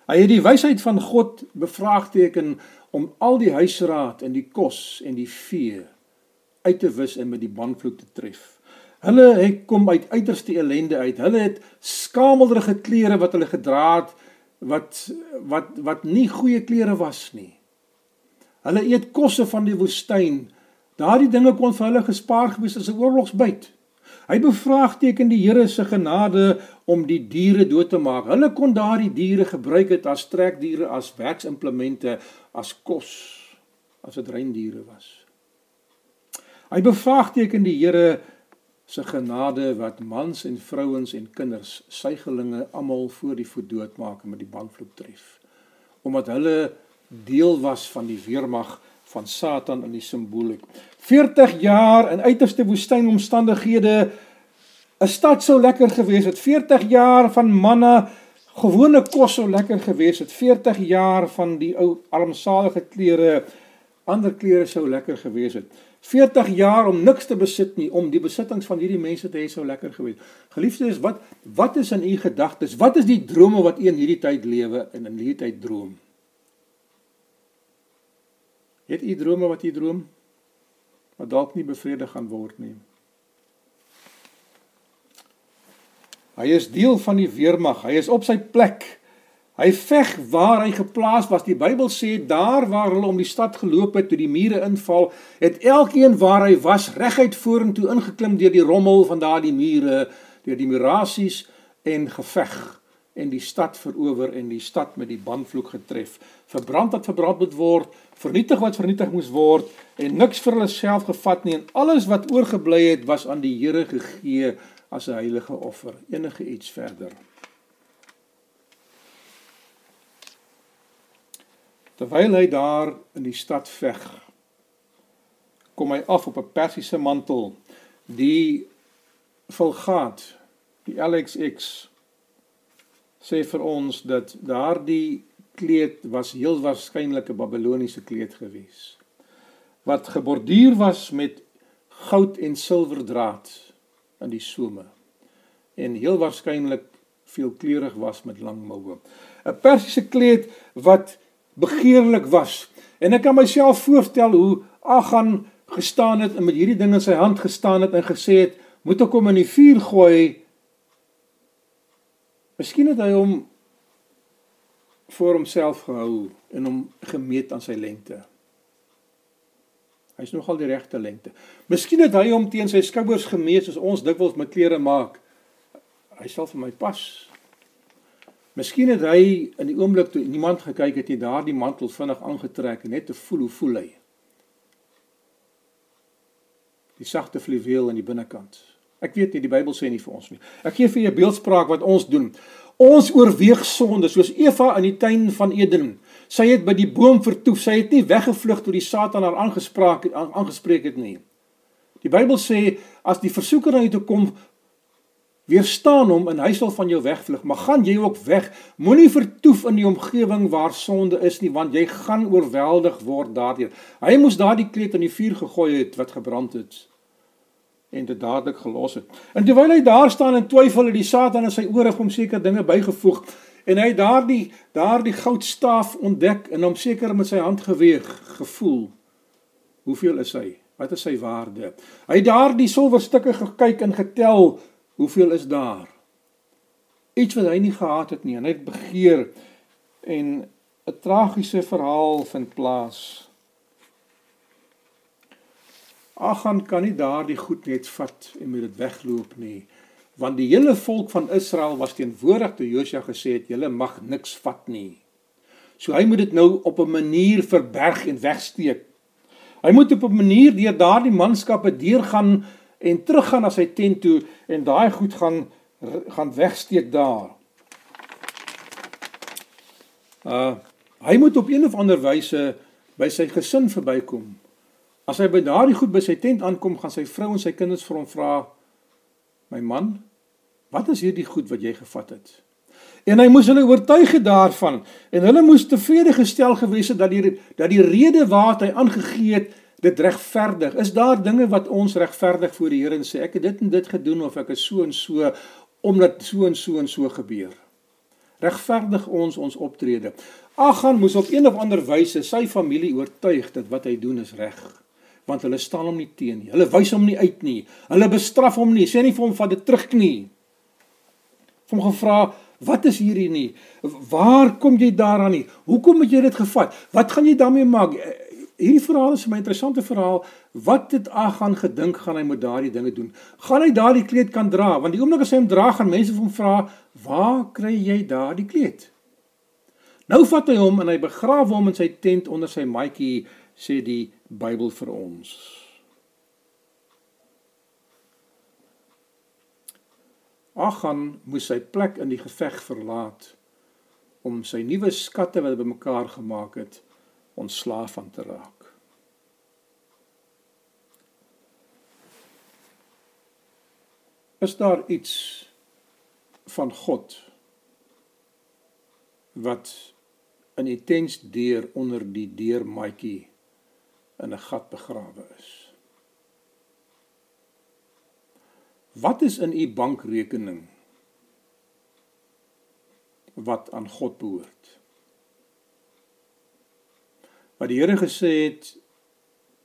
Hy het die wysheid van God bevraagteken om al die huisraad en die kos en die vee uit te wis en met die banvloek te tref. Hulle het kom uit uiterste ellende uit. Hulle het skamelderige klere wat hulle gedra het wat wat wat nie goeie klere was nie. Hulle eet kosse van die woestyn. Daardie dinge kon vir hulle gespaar gewees as 'n oorlogsbyt. Hy bevraagteken die Here se genade om die diere dood te maak. Hulle kon daardie diere gebruik het as trekdiere, as werksimplemente, as kos, as dit reindiere was. Hy bevraagteken die Here se genade wat mans en vrouens en kinders, sygelinge almal voor die voet doodmaak en met die bandvloek tref. Omdat hulle deel was van die weermag van Satan in die simboliek. 40 jaar in uiterste woestynomstandighede 'n stad sou lekker gewees het. 40 jaar van manna gewone kos sou lekker gewees het. 40 jaar van die ou armsalige klere, ander klere sou lekker gewees het. 40 jaar om niks te besit nie, om die besittings van hierdie mense te hê sou lekker gewees. Geliefdes, wat wat is in u gedagtes? Wat is die drome wat u in hierdie tyd lewe en in hierdie tyd droom? Het u drome wat u droom wat dalk nie bevredig gaan word nie? Hy is deel van die weermag. Hy is op sy plek. Hy veg waar hy geplaas was. Die Bybel sê daar waar hulle om die stad geloop het toe die mure inval, het elkeen waar hy was reguit vorentoe ingeklim deur die rommel van daardie mure, deur die murasies en geveg en die stad verower en die stad met die bandvloek getref. Verbrand wat verbrand moet word, vernietig wat vernietig moes word en niks vir hulle self gevat nie en alles wat oorgebly het was aan die Here gegee as 'n heilige offer. Enige iets verder. Terwyl hy daar in die stad veg, kom hy af op 'n persiese mantel. Die Vulgaat, die LXX sê vir ons dat daardie kleed was heel waarskynlik 'n Babiloniese kleed gewees wat geborduur was met goud en silwer draad in die some en heel waarskynlik veelkleurig was met lang moue. 'n Persiese kleed wat begeerlik was. En ek kan myself voorstel hoe Agan gestaan het en met hierdie ding in sy hand gestaan het en gesê het, "Moet ek hom in die vuur gooi?" Miskien het hy hom voor homself gehou en hom gemeet aan sy lengte. Hy's nogal die regte lengte. Miskien het hy hom teen sy skouers gemeet soos ons dikwels met klere maak. Hy sal vir my pas. Miskien het hy in die oomblik toe niemand gekyk het, hy daardie mantel vinnig aangetrek net te voel hoe voel hy. Die sagte fluweel aan die binnekant. Ek weet nie die Bybel sê nie vir ons nie. Ek gee vir jou 'n beeldspraak wat ons doen. Ons oorweeg sonde soos Eva in die tuin van Eden. Sy het by die boom vertoef. Sy het nie weggevlug toe die Satan haar aangespreek aangespreek het nie. Die Bybel sê as die versoeker na jou toe kom, Weerstaan hom en hy sal van jou wegvlug, maar gaan jy ook weg. Moenie vertoef in die omgewing waar sonde is nie, want jy gaan oorweldig word daardeur. Hy moes daardie kleed in die vuur gegooi het wat gebrand het en dit dadelik gelos het. En terwyl hy daar staan en twyfel, het die Satan in sy ore hom seker dinge bygevoeg en hy daardie daardie goudstaaf ontdek en hom seker met sy hand geweeg, gevoel. Hoeveel is hy? Wat is sy waarde? Hy het daardie silwerstukke gekyk en getel Hoeveel is daar? Iets wat hy nie gehad het nie, en hy het begeer en 'n tragiese verhaal vind plaas. Agan kan nie daardie goed net vat en met dit wegloop nie, want die hele volk van Israel was teenwoordig toe Josua gesê het julle mag niks vat nie. So hy moet dit nou op 'n manier verberg en wegsteek. Hy moet op 'n manier deur daardie manskappe deurgaan en teruggaan na sy tent toe en daai goed gaan gaan wegsteek daar. Uh hy moet op een of ander wyse by sy gesin verbykom. As hy by daardie goed by sy tent aankom, gaan sy vrou en sy kinders vir hom vra: "My man, wat is hierdie goed wat jy gevat het?" En hy moes hulle oortuig daarvan en hulle moes tevrede gestel gewees het dat die dat die rede waar hy aangegee het dit regverdig? Is daar dinge wat ons regverdig voor die Here en sê ek het dit en dit gedoen of ek is so en so omdat so en so en so gebeur? Regverdig ons ons optrede. Agan moes op een of ander wyse sy familie oortuig dat wat hy doen is reg want hulle staan hom nie teen nie. Hulle wys hom nie uit nie. Hulle bestraf hom nie. Sê nie vir hom van dit terug nie. Hom gevra, "Wat is hierdie nie? Waar kom jy daaraan nie? Hoekom het jy dit gevat? Wat gaan jy daarmee maak? Hierdie verhaal is 'n interessante verhaal. Wat het Agan gedink gaan hy met daardie dinge doen? Gaan hy daardie kleed kan dra? Want die oomblik as hy hom dra, gaan mense hom vra, "Waar kry jy daardie kleed?" Nou vat hy hom en hy begrawe hom in sy tent onder sy matjie, sê die Bybel vir ons. Agan moes sy plek in die geveg verlaat om sy nuwe skatte wat hy bymekaar gemaak het ontslaaf van te raak. Is daar iets van God wat in die tensdeur onder die deurmatjie in 'n gat begrawe is? Wat is in u bankrekening wat aan God behoort? Wat die Here gesê het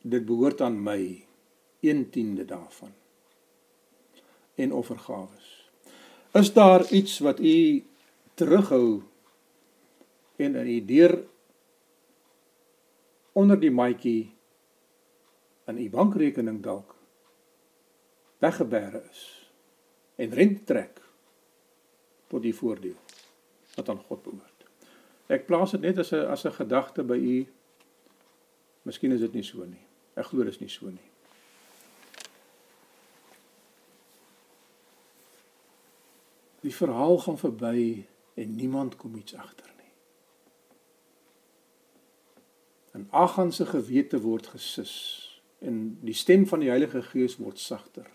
dit behoort aan my 1/10de daarvan en offergawes. Is daar iets wat u terughou en in u deur onder die matjie in u bankrekening dalk weggebêre is en rente trek tot die voordeel wat aan God behoort. Ek plaas dit net as 'n as 'n gedagte by u Miskien is dit nie so nie. Ek glo dit is nie so nie. Die verhaal gaan verby en niemand kom iets agter nie. En Agan se gewete word gesus en die stem van die Heilige Gees word sagter.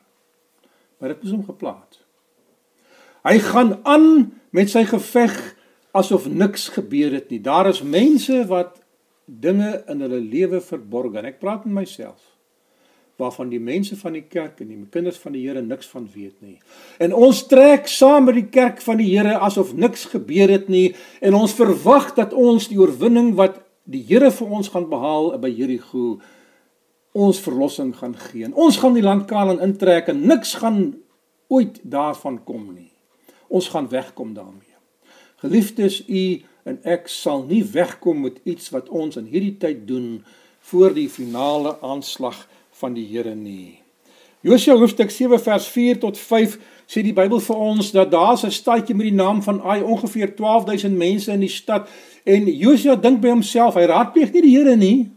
Maar dit is hom geplaas. Hy gaan aan met sy geveg asof niks gebeur het nie. Daar is mense wat dinge in hulle lewe verborg en ek praat met myself waarvan die mense van die kerk en die kinders van die Here niks van weet nie. En ons trek saam met die kerk van die Here asof niks gebeur het nie en ons verwag dat ons die oorwinning wat die Here vir ons gaan behaal by Jerigo ons verlossing gaan gee. En ons gaan die land Kanaan intrek en niks gaan ooit daarvan kom nie. Ons gaan wegkom daarmee. Geliefdes, u en ek sal nie wegkom met iets wat ons in hierdie tyd doen voor die finale aanslag van die Here nie. Josua hoofstuk 7 vers 4 tot 5 sê die Bybel vir ons dat daar 'n stadjie met die naam van Ai ongeveer 12000 mense in die stad en Josua dink by homself, hy raadpleeg nie die Here nie.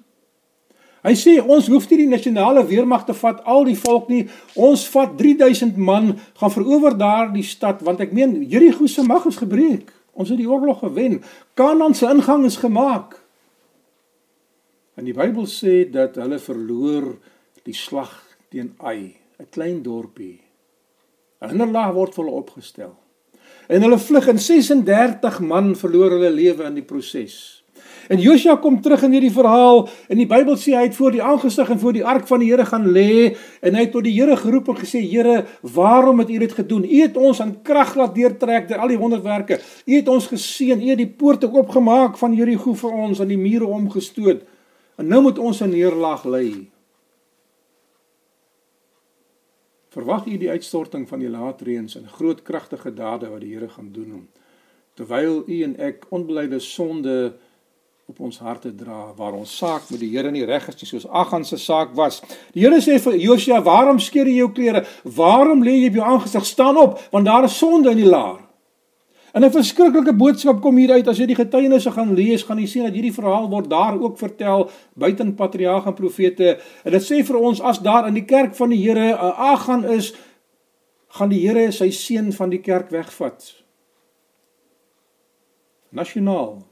Hy sê ons hoef nie die nasionale weermag te vat al die volk nie. Ons vat 3000 man gaan verower daardie stad want ek meen Jerigo se mag is gebreek. Ons het die oorlog gewen. Kanaan se ingang is gemaak. En die Bybel sê dat hulle verloor die slag teen Ai, 'n klein dorpie. 'n Hinderlaag word vir hulle opgestel. En hulle vlug en 36 man verloor hulle lewe in die proses. En Josua kom terug in hierdie verhaal en die Bybel sê hy het voor die aangesig en voor die ark van die Here gaan lê en hy het tot die Here geroep en gesê Here, waarom het U dit gedoen? U het ons aan krag laat deurtrek deur al die wonderwerke. U het ons geseën. U het die poorte oopgemaak van Jerigo vir ons en die mure omgestoot. En nou moet ons 'n neerlaag lê. Verwag u die uitstorting van die laatreëns en groot kragtige dade wat die Here gaan doen terwyl u en ek onbelyde sonde op ons harte dra waar ons saak met die Here nie reg is nie soos Agan se saak was. Die Here sê vir Josia, "Waarom skeer jy jou klere? Waarom lê jy op jou aangesig? Staan op, want daar is sonde in die laar." En 'n verskriklike boodskap kom hier uit as jy die getuienisse gaan lees, gaan jy sien dat hierdie verhaal word daar ook vertel buiten patriarge en profete. En dit sê vir ons as daar in die kerk van die Here 'n Agan is, gaan die Here sy seun van die kerk wegvat. Nasionaal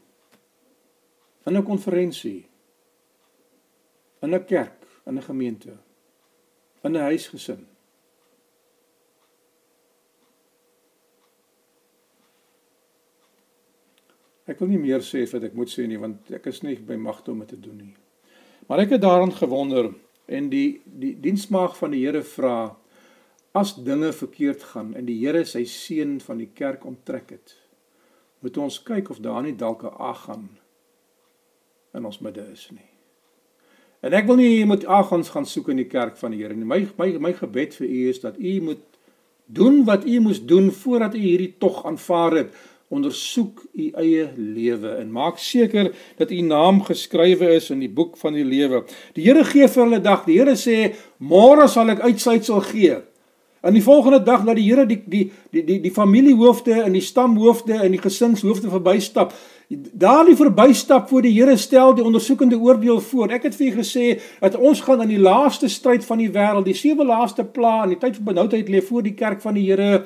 in 'n konferensie in 'n kerk, in 'n gemeente, in 'n huisgesin. Ek wil nie meer sê wat ek moet sê nie want ek is nie by magte om dit te doen nie. Maar ek het daaraan gewonder en die die diensmaag van die Here vra as dinge verkeerd gaan en die Here sy seun van die kerk onttrek het, moet ons kyk of daar nie dalk 'n ag gaan in ons midde is nie. En ek wil nie jy moet agons gaan soek in die kerk van die Here nie. My my my gebed vir u is dat u moet doen wat u moes doen voordat u hierdie tog aanvaar het. Ondersoek u eie lewe en maak seker dat u naam geskrywe is in die boek van die lewe. Die Here gee vir hulle dag. Die Here sê môre sal ek uitsluitsel gee. En die volgende dag dat die Here die die die die die familiehoofde en die stamhoofde en die gesinshoofde verbystap, daardie verbystap voor die Here stel die ondersoekende oordeel voor. Ek het vir julle gesê dat ons gaan in die laaste stryd van die wêreld, die sewe laaste pla in die tyd van benoudheid lê voor die kerk van die Here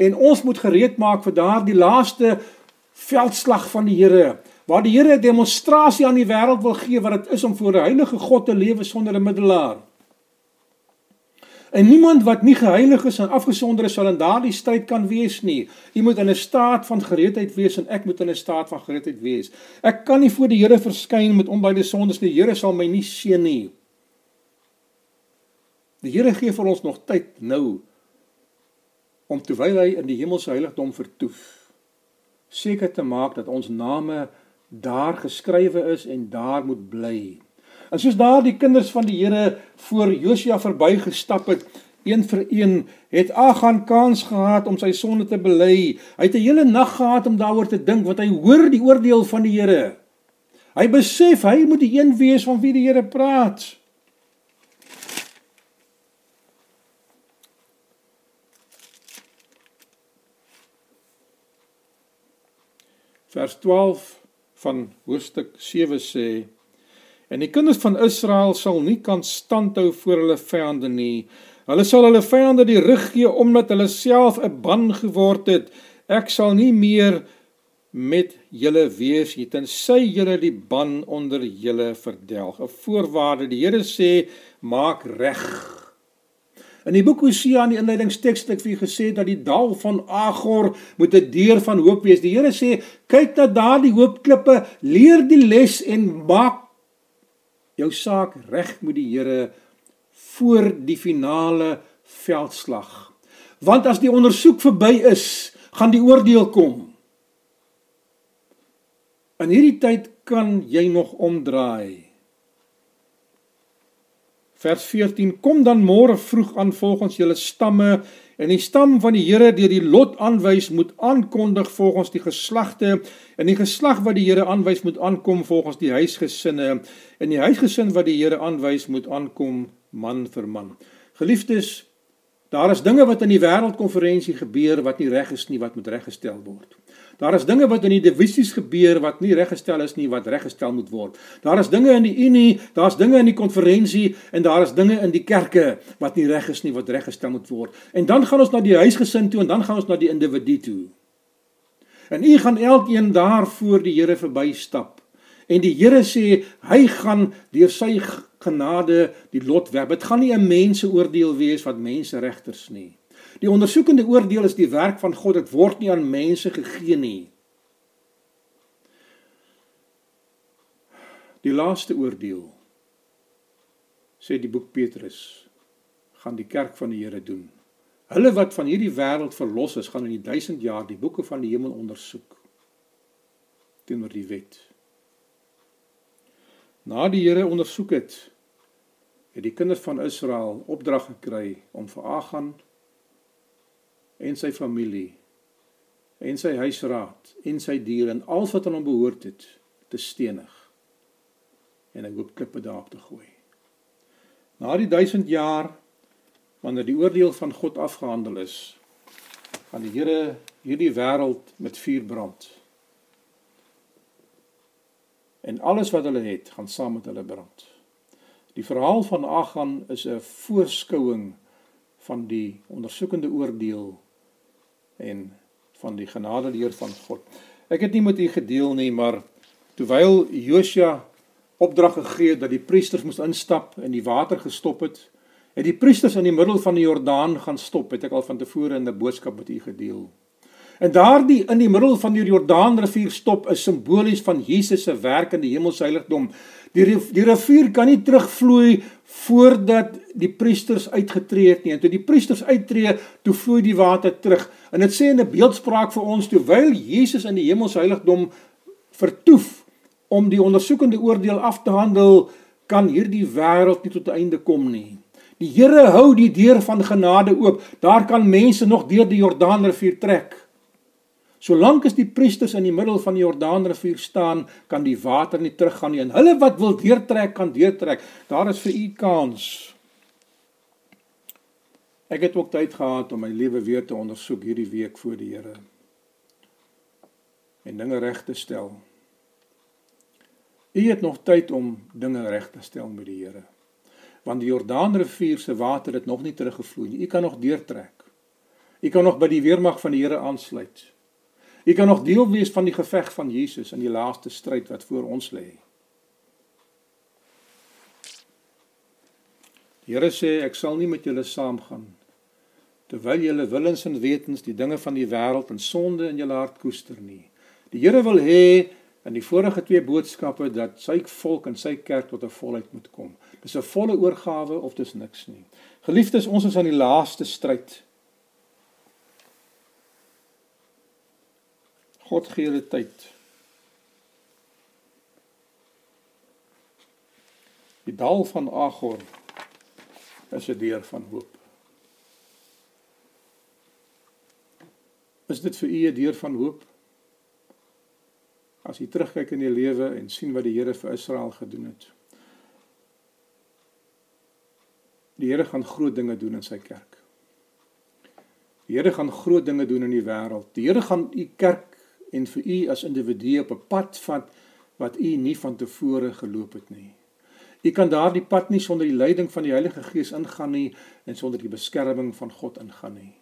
en ons moet gereed maak vir daardie laaste veldslag van die Here waar die Here 'n demonstrasie aan die wêreld wil gee wat dit is om voor 'n heilige God te lewe sonder 'n middelaar. En niemand wat nie geheilig is en afgesonder is sal in daardie stryd kan wees nie. Jy moet in 'n staat van gereedheid wees en ek moet in 'n staat van gereedheid wees. Ek kan nie voor die Here verskyn met onbeide sondes nie. Die Here sal my nie seën nie. Die Here gee vir ons nog tyd nou om terwyl hy in die hemelse heiligdom vertoef seker te maak dat ons name daar geskrywe is en daar moet bly. En soos daar die kinders van die Here voor Josia verbygestap het, een vir een, het Agan kans gehad om sy sonde te bely. Hy het 'n hele nag gehad om daaroor te dink wat hy hoor die oordeel van die Here. Hy besef hy moet die een wees van wie die Here praat. Vers 12 van hoofstuk 7 sê En die kinders van Israel sal nie kan standhou voor hulle vyande nie. Hulle sal hulle vyande die rug gee omdat hulle self 'n ban geword het. Ek sal nie meer met julle wees nie tensy julle die ban onder julle verdelg. 'n Voorwaarde. Die Here sê maak reg. In die boek Hosea in die inleidingsteks het ek vir julle gesê dat die dal van Agor moet 'n deur van hoop wees. Die Here sê kyk na daardie hoopklippe, leer die les en maak jou saak reg met die Here voor die finale veldslag. Want as die ondersoek verby is, gaan die oordeel kom. In hierdie tyd kan jy nog omdraai. Vers 14: Kom dan môre vroeg aan volgens julle stamme en die stam van die Here deur die lot aanwys moet aankondig volgens die geslagte en die geslag wat die Here aanwys moet aankom volgens die huisgesinne en die huisgesin wat die Here aanwys moet aankom man vir man. Geliefdes, daar is dinge wat in die wêreldkonferensie gebeur wat nie reg is nie wat moet reggestel word. Daar is dinge wat in die divisies gebeur wat nie reggestel is nie wat reggestel moet word. Daar is dinge in die Unie, daar's dinge in die konferensie en daar is dinge in die kerke wat nie reg is nie wat reggestel moet word. En dan gaan ons na die huisgesin toe en dan gaan ons na die individu toe. En u gaan elkeen daar voor die Here verbystap. En die Here sê hy gaan deur sy genade die lot werp. Dit gaan nie 'n menseoordeel wees wat mense regters nie. Die ondersoekende oordeel is die werk van God. Dit word nie aan mense gegee nie. Die laaste oordeel sê die boek Petrus gaan die kerk van die Here doen. Hulle wat van hierdie wêreld verlos is, gaan in die 1000 jaar die boeke van die hemel ondersoek teenoor die wet. Na die Here ondersoek het, het die kinders van Israel opdrag gekry om vir Agan en sy familie en sy huisraad en sy diere en alles wat aan hom behoort het te stenig en 'n hoop klippe daarop te gooi. Na die 1000 jaar wanneer die oordeel van God afgehandel is, gaan die Here hierdie wêreld met vuur brand. En alles wat hulle het, gaan saam met hulle brand. Die verhaal van Agan is 'n voorskouing van die ondersoekende oordeel en van die genadeleer van God. Ek het nie met u gedeel nie, maar terwyl Josia opdrag gegee het dat die priesters moes instap en die water gestop het, het die priesters in die middel van die Jordaan gaan stop, het ek al van tevore in 'n boodskap met u gedeel. En daardie in die middel van die Jordaanrivier stop is simbolies van Jesus se werk in die hemelse heiligdom. Die die rivier kan nie terugvloei voordat die priesters uitgetree het nie. En toe die priesters uittreë, toe vloei die water terug. En dit sê in 'n beeldspraak vir ons terwyl Jesus in die hemelse heiligdom vertoef om die ondersoekende oordeel af te handel, kan hierdie wêreld nie tot 'n einde kom nie. Die Here hou die deur van genade oop. Daar kan mense nog deur die Jordaanrivier trek. Solank as die priesters in die middel van die Jordaanrivier staan, kan die water nie teruggaan nie. En hulle wat wil deurtrek, kan deurtrek. Daar is vir u kans. Ek het ook tyd gehad om my lewe weer te ondersoek hierdie week voor die Here en dinge reg te stel. U het nog tyd om dinge reg te stel met die Here. Want die Jordaanrivier se water het nog nie teruggevloei nie. U kan nog deurtrek. U kan nog by die weermag van die Here aansluit. Jy kan nog deel wees van die geveg van Jesus in die laaste stryd wat voor ons lê. Die Here sê ek sal nie met julle saamgaan terwyl julle willens en wetens die dinge van die wêreld en sonde in julle hart koester nie. Die Here wil hê in die vorige twee boodskappe dat sy volk en sy kerk tot 'n volheid moet kom. Dis 'n volle oorgawe of dis niks nie. Geliefdes, ons is aan die laaste stryd God gee julle tyd. Die dal van Agor is 'n deur van hoop. Is dit vir u 'n deur van hoop? As jy terugkyk in jou lewe en sien wat die Here vir Israel gedoen het. Die Here gaan groot dinge doen in sy kerk. Die Here gaan groot dinge doen in die wêreld. Die Here gaan u kerk en vir u as individu op 'n pad vat wat u nie van tevore geloop het nie. U kan daardie pad nie sonder die leiding van die Heilige Gees ingaan nie en sonder die beskerming van God ingaan nie.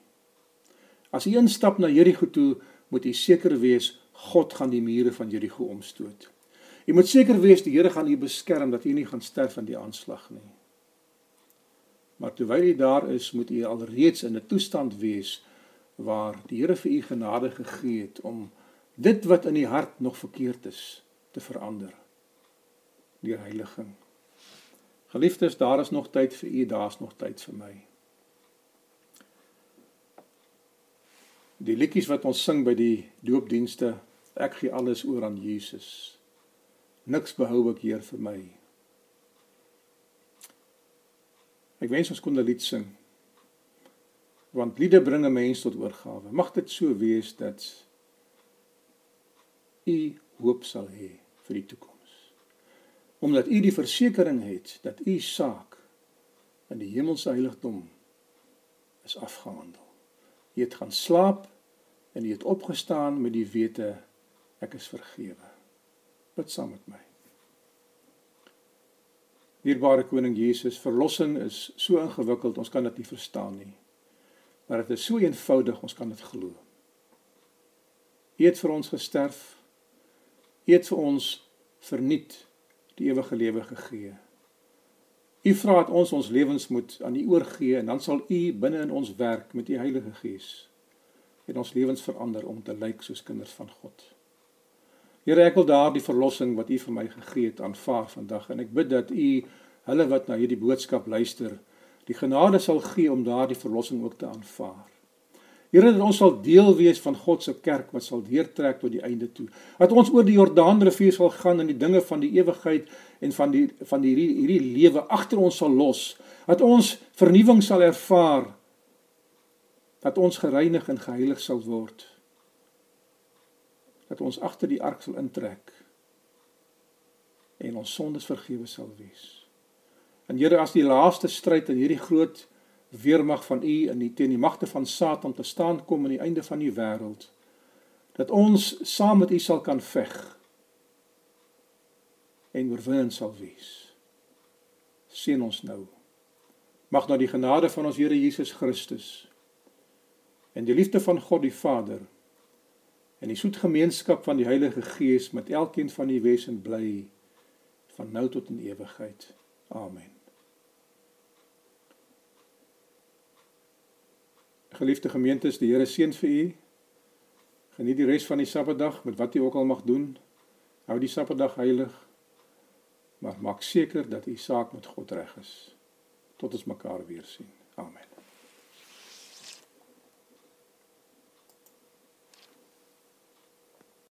As u instap na Jerigo toe, moet u seker wees God gaan die mure van Jerigo omstoot. U moet seker wees die Here gaan u beskerm dat u nie gaan sterf in die aanslag nie. Maar terwyl u daar is, moet u alreeds in 'n toestand wees waar die Here vir u genade gegee het om dit wat in die hart nog verkeerd is te verander deur heiliging. Geliefdes, daar is nog tyd vir u, daar's nog tyd vir my. Die liedjies wat ons sing by die doopdienste, ek gee alles oor aan Jesus. Niks behou ek hier vir my. Ek wens ons kon 'n lied sing. Want liede bring 'n mens tot oorgawe. Mag dit so wees dat u hoop sal hê vir die toekoms. Omdat u die versekering het dat u saak in die hemelse heiligdom is afgehandel. Jy het gaan slaap en jy het opgestaan met die wete ek is vergewe. Bid saam met my. Dierbare koning Jesus, verlossing is so ingewikkeld, ons kan dit nie verstaan nie. Maar dit is so eenvoudig, ons kan dit glo. U het vir ons gesterf. U het vir ons verniet die ewige lewe gegee. U vra dat ons ons lewens moet aan U oorgee en dan sal U binne in ons werk met U Heilige Gees en ons lewens verander om te lyk soos kinders van God. Here, ek wil daardie verlossing wat U vir my gegee het aanvaar vandag en ek bid dat U hulle wat na hierdie boodskap luister, die genade sal gee om daardie verlossing ook te aanvaar. Here, dat ons sal deel wees van God se kerk wat sal deurtrek tot die einde toe. Dat ons oor die Jordaanrivier sal gaan en die dinge van die ewigheid en van die van die hierdie, hierdie lewe agter ons sal los. Dat ons vernuwing sal ervaar. Dat ons gereinig en geheilig sal word dat ons agter die ark sal intrek en ons sondes vergewe sal wees. En Here, as die laaste stryd in hierdie groot weermag van U in die teen die magte van Satan te staan kom aan die einde van die wêreld, dat ons saam met U sal kan veg en oorwinning sal wees. Seën ons nou. Mag nou die genade van ons Here Jesus Christus en die liefde van God die Vader en die soet gemeenskap van die Heilige Gees met elkeen van u wesen bly van nou tot in ewigheid. Amen. Geliefde gemeentes, die Here seën vir u. Geniet die res van die Sabbatdag met wat u ook al mag doen. Hou die Sabbatdag heilig. Maar maak seker dat u saak met God reg is. Tot ons mekaar weer sien. Amen.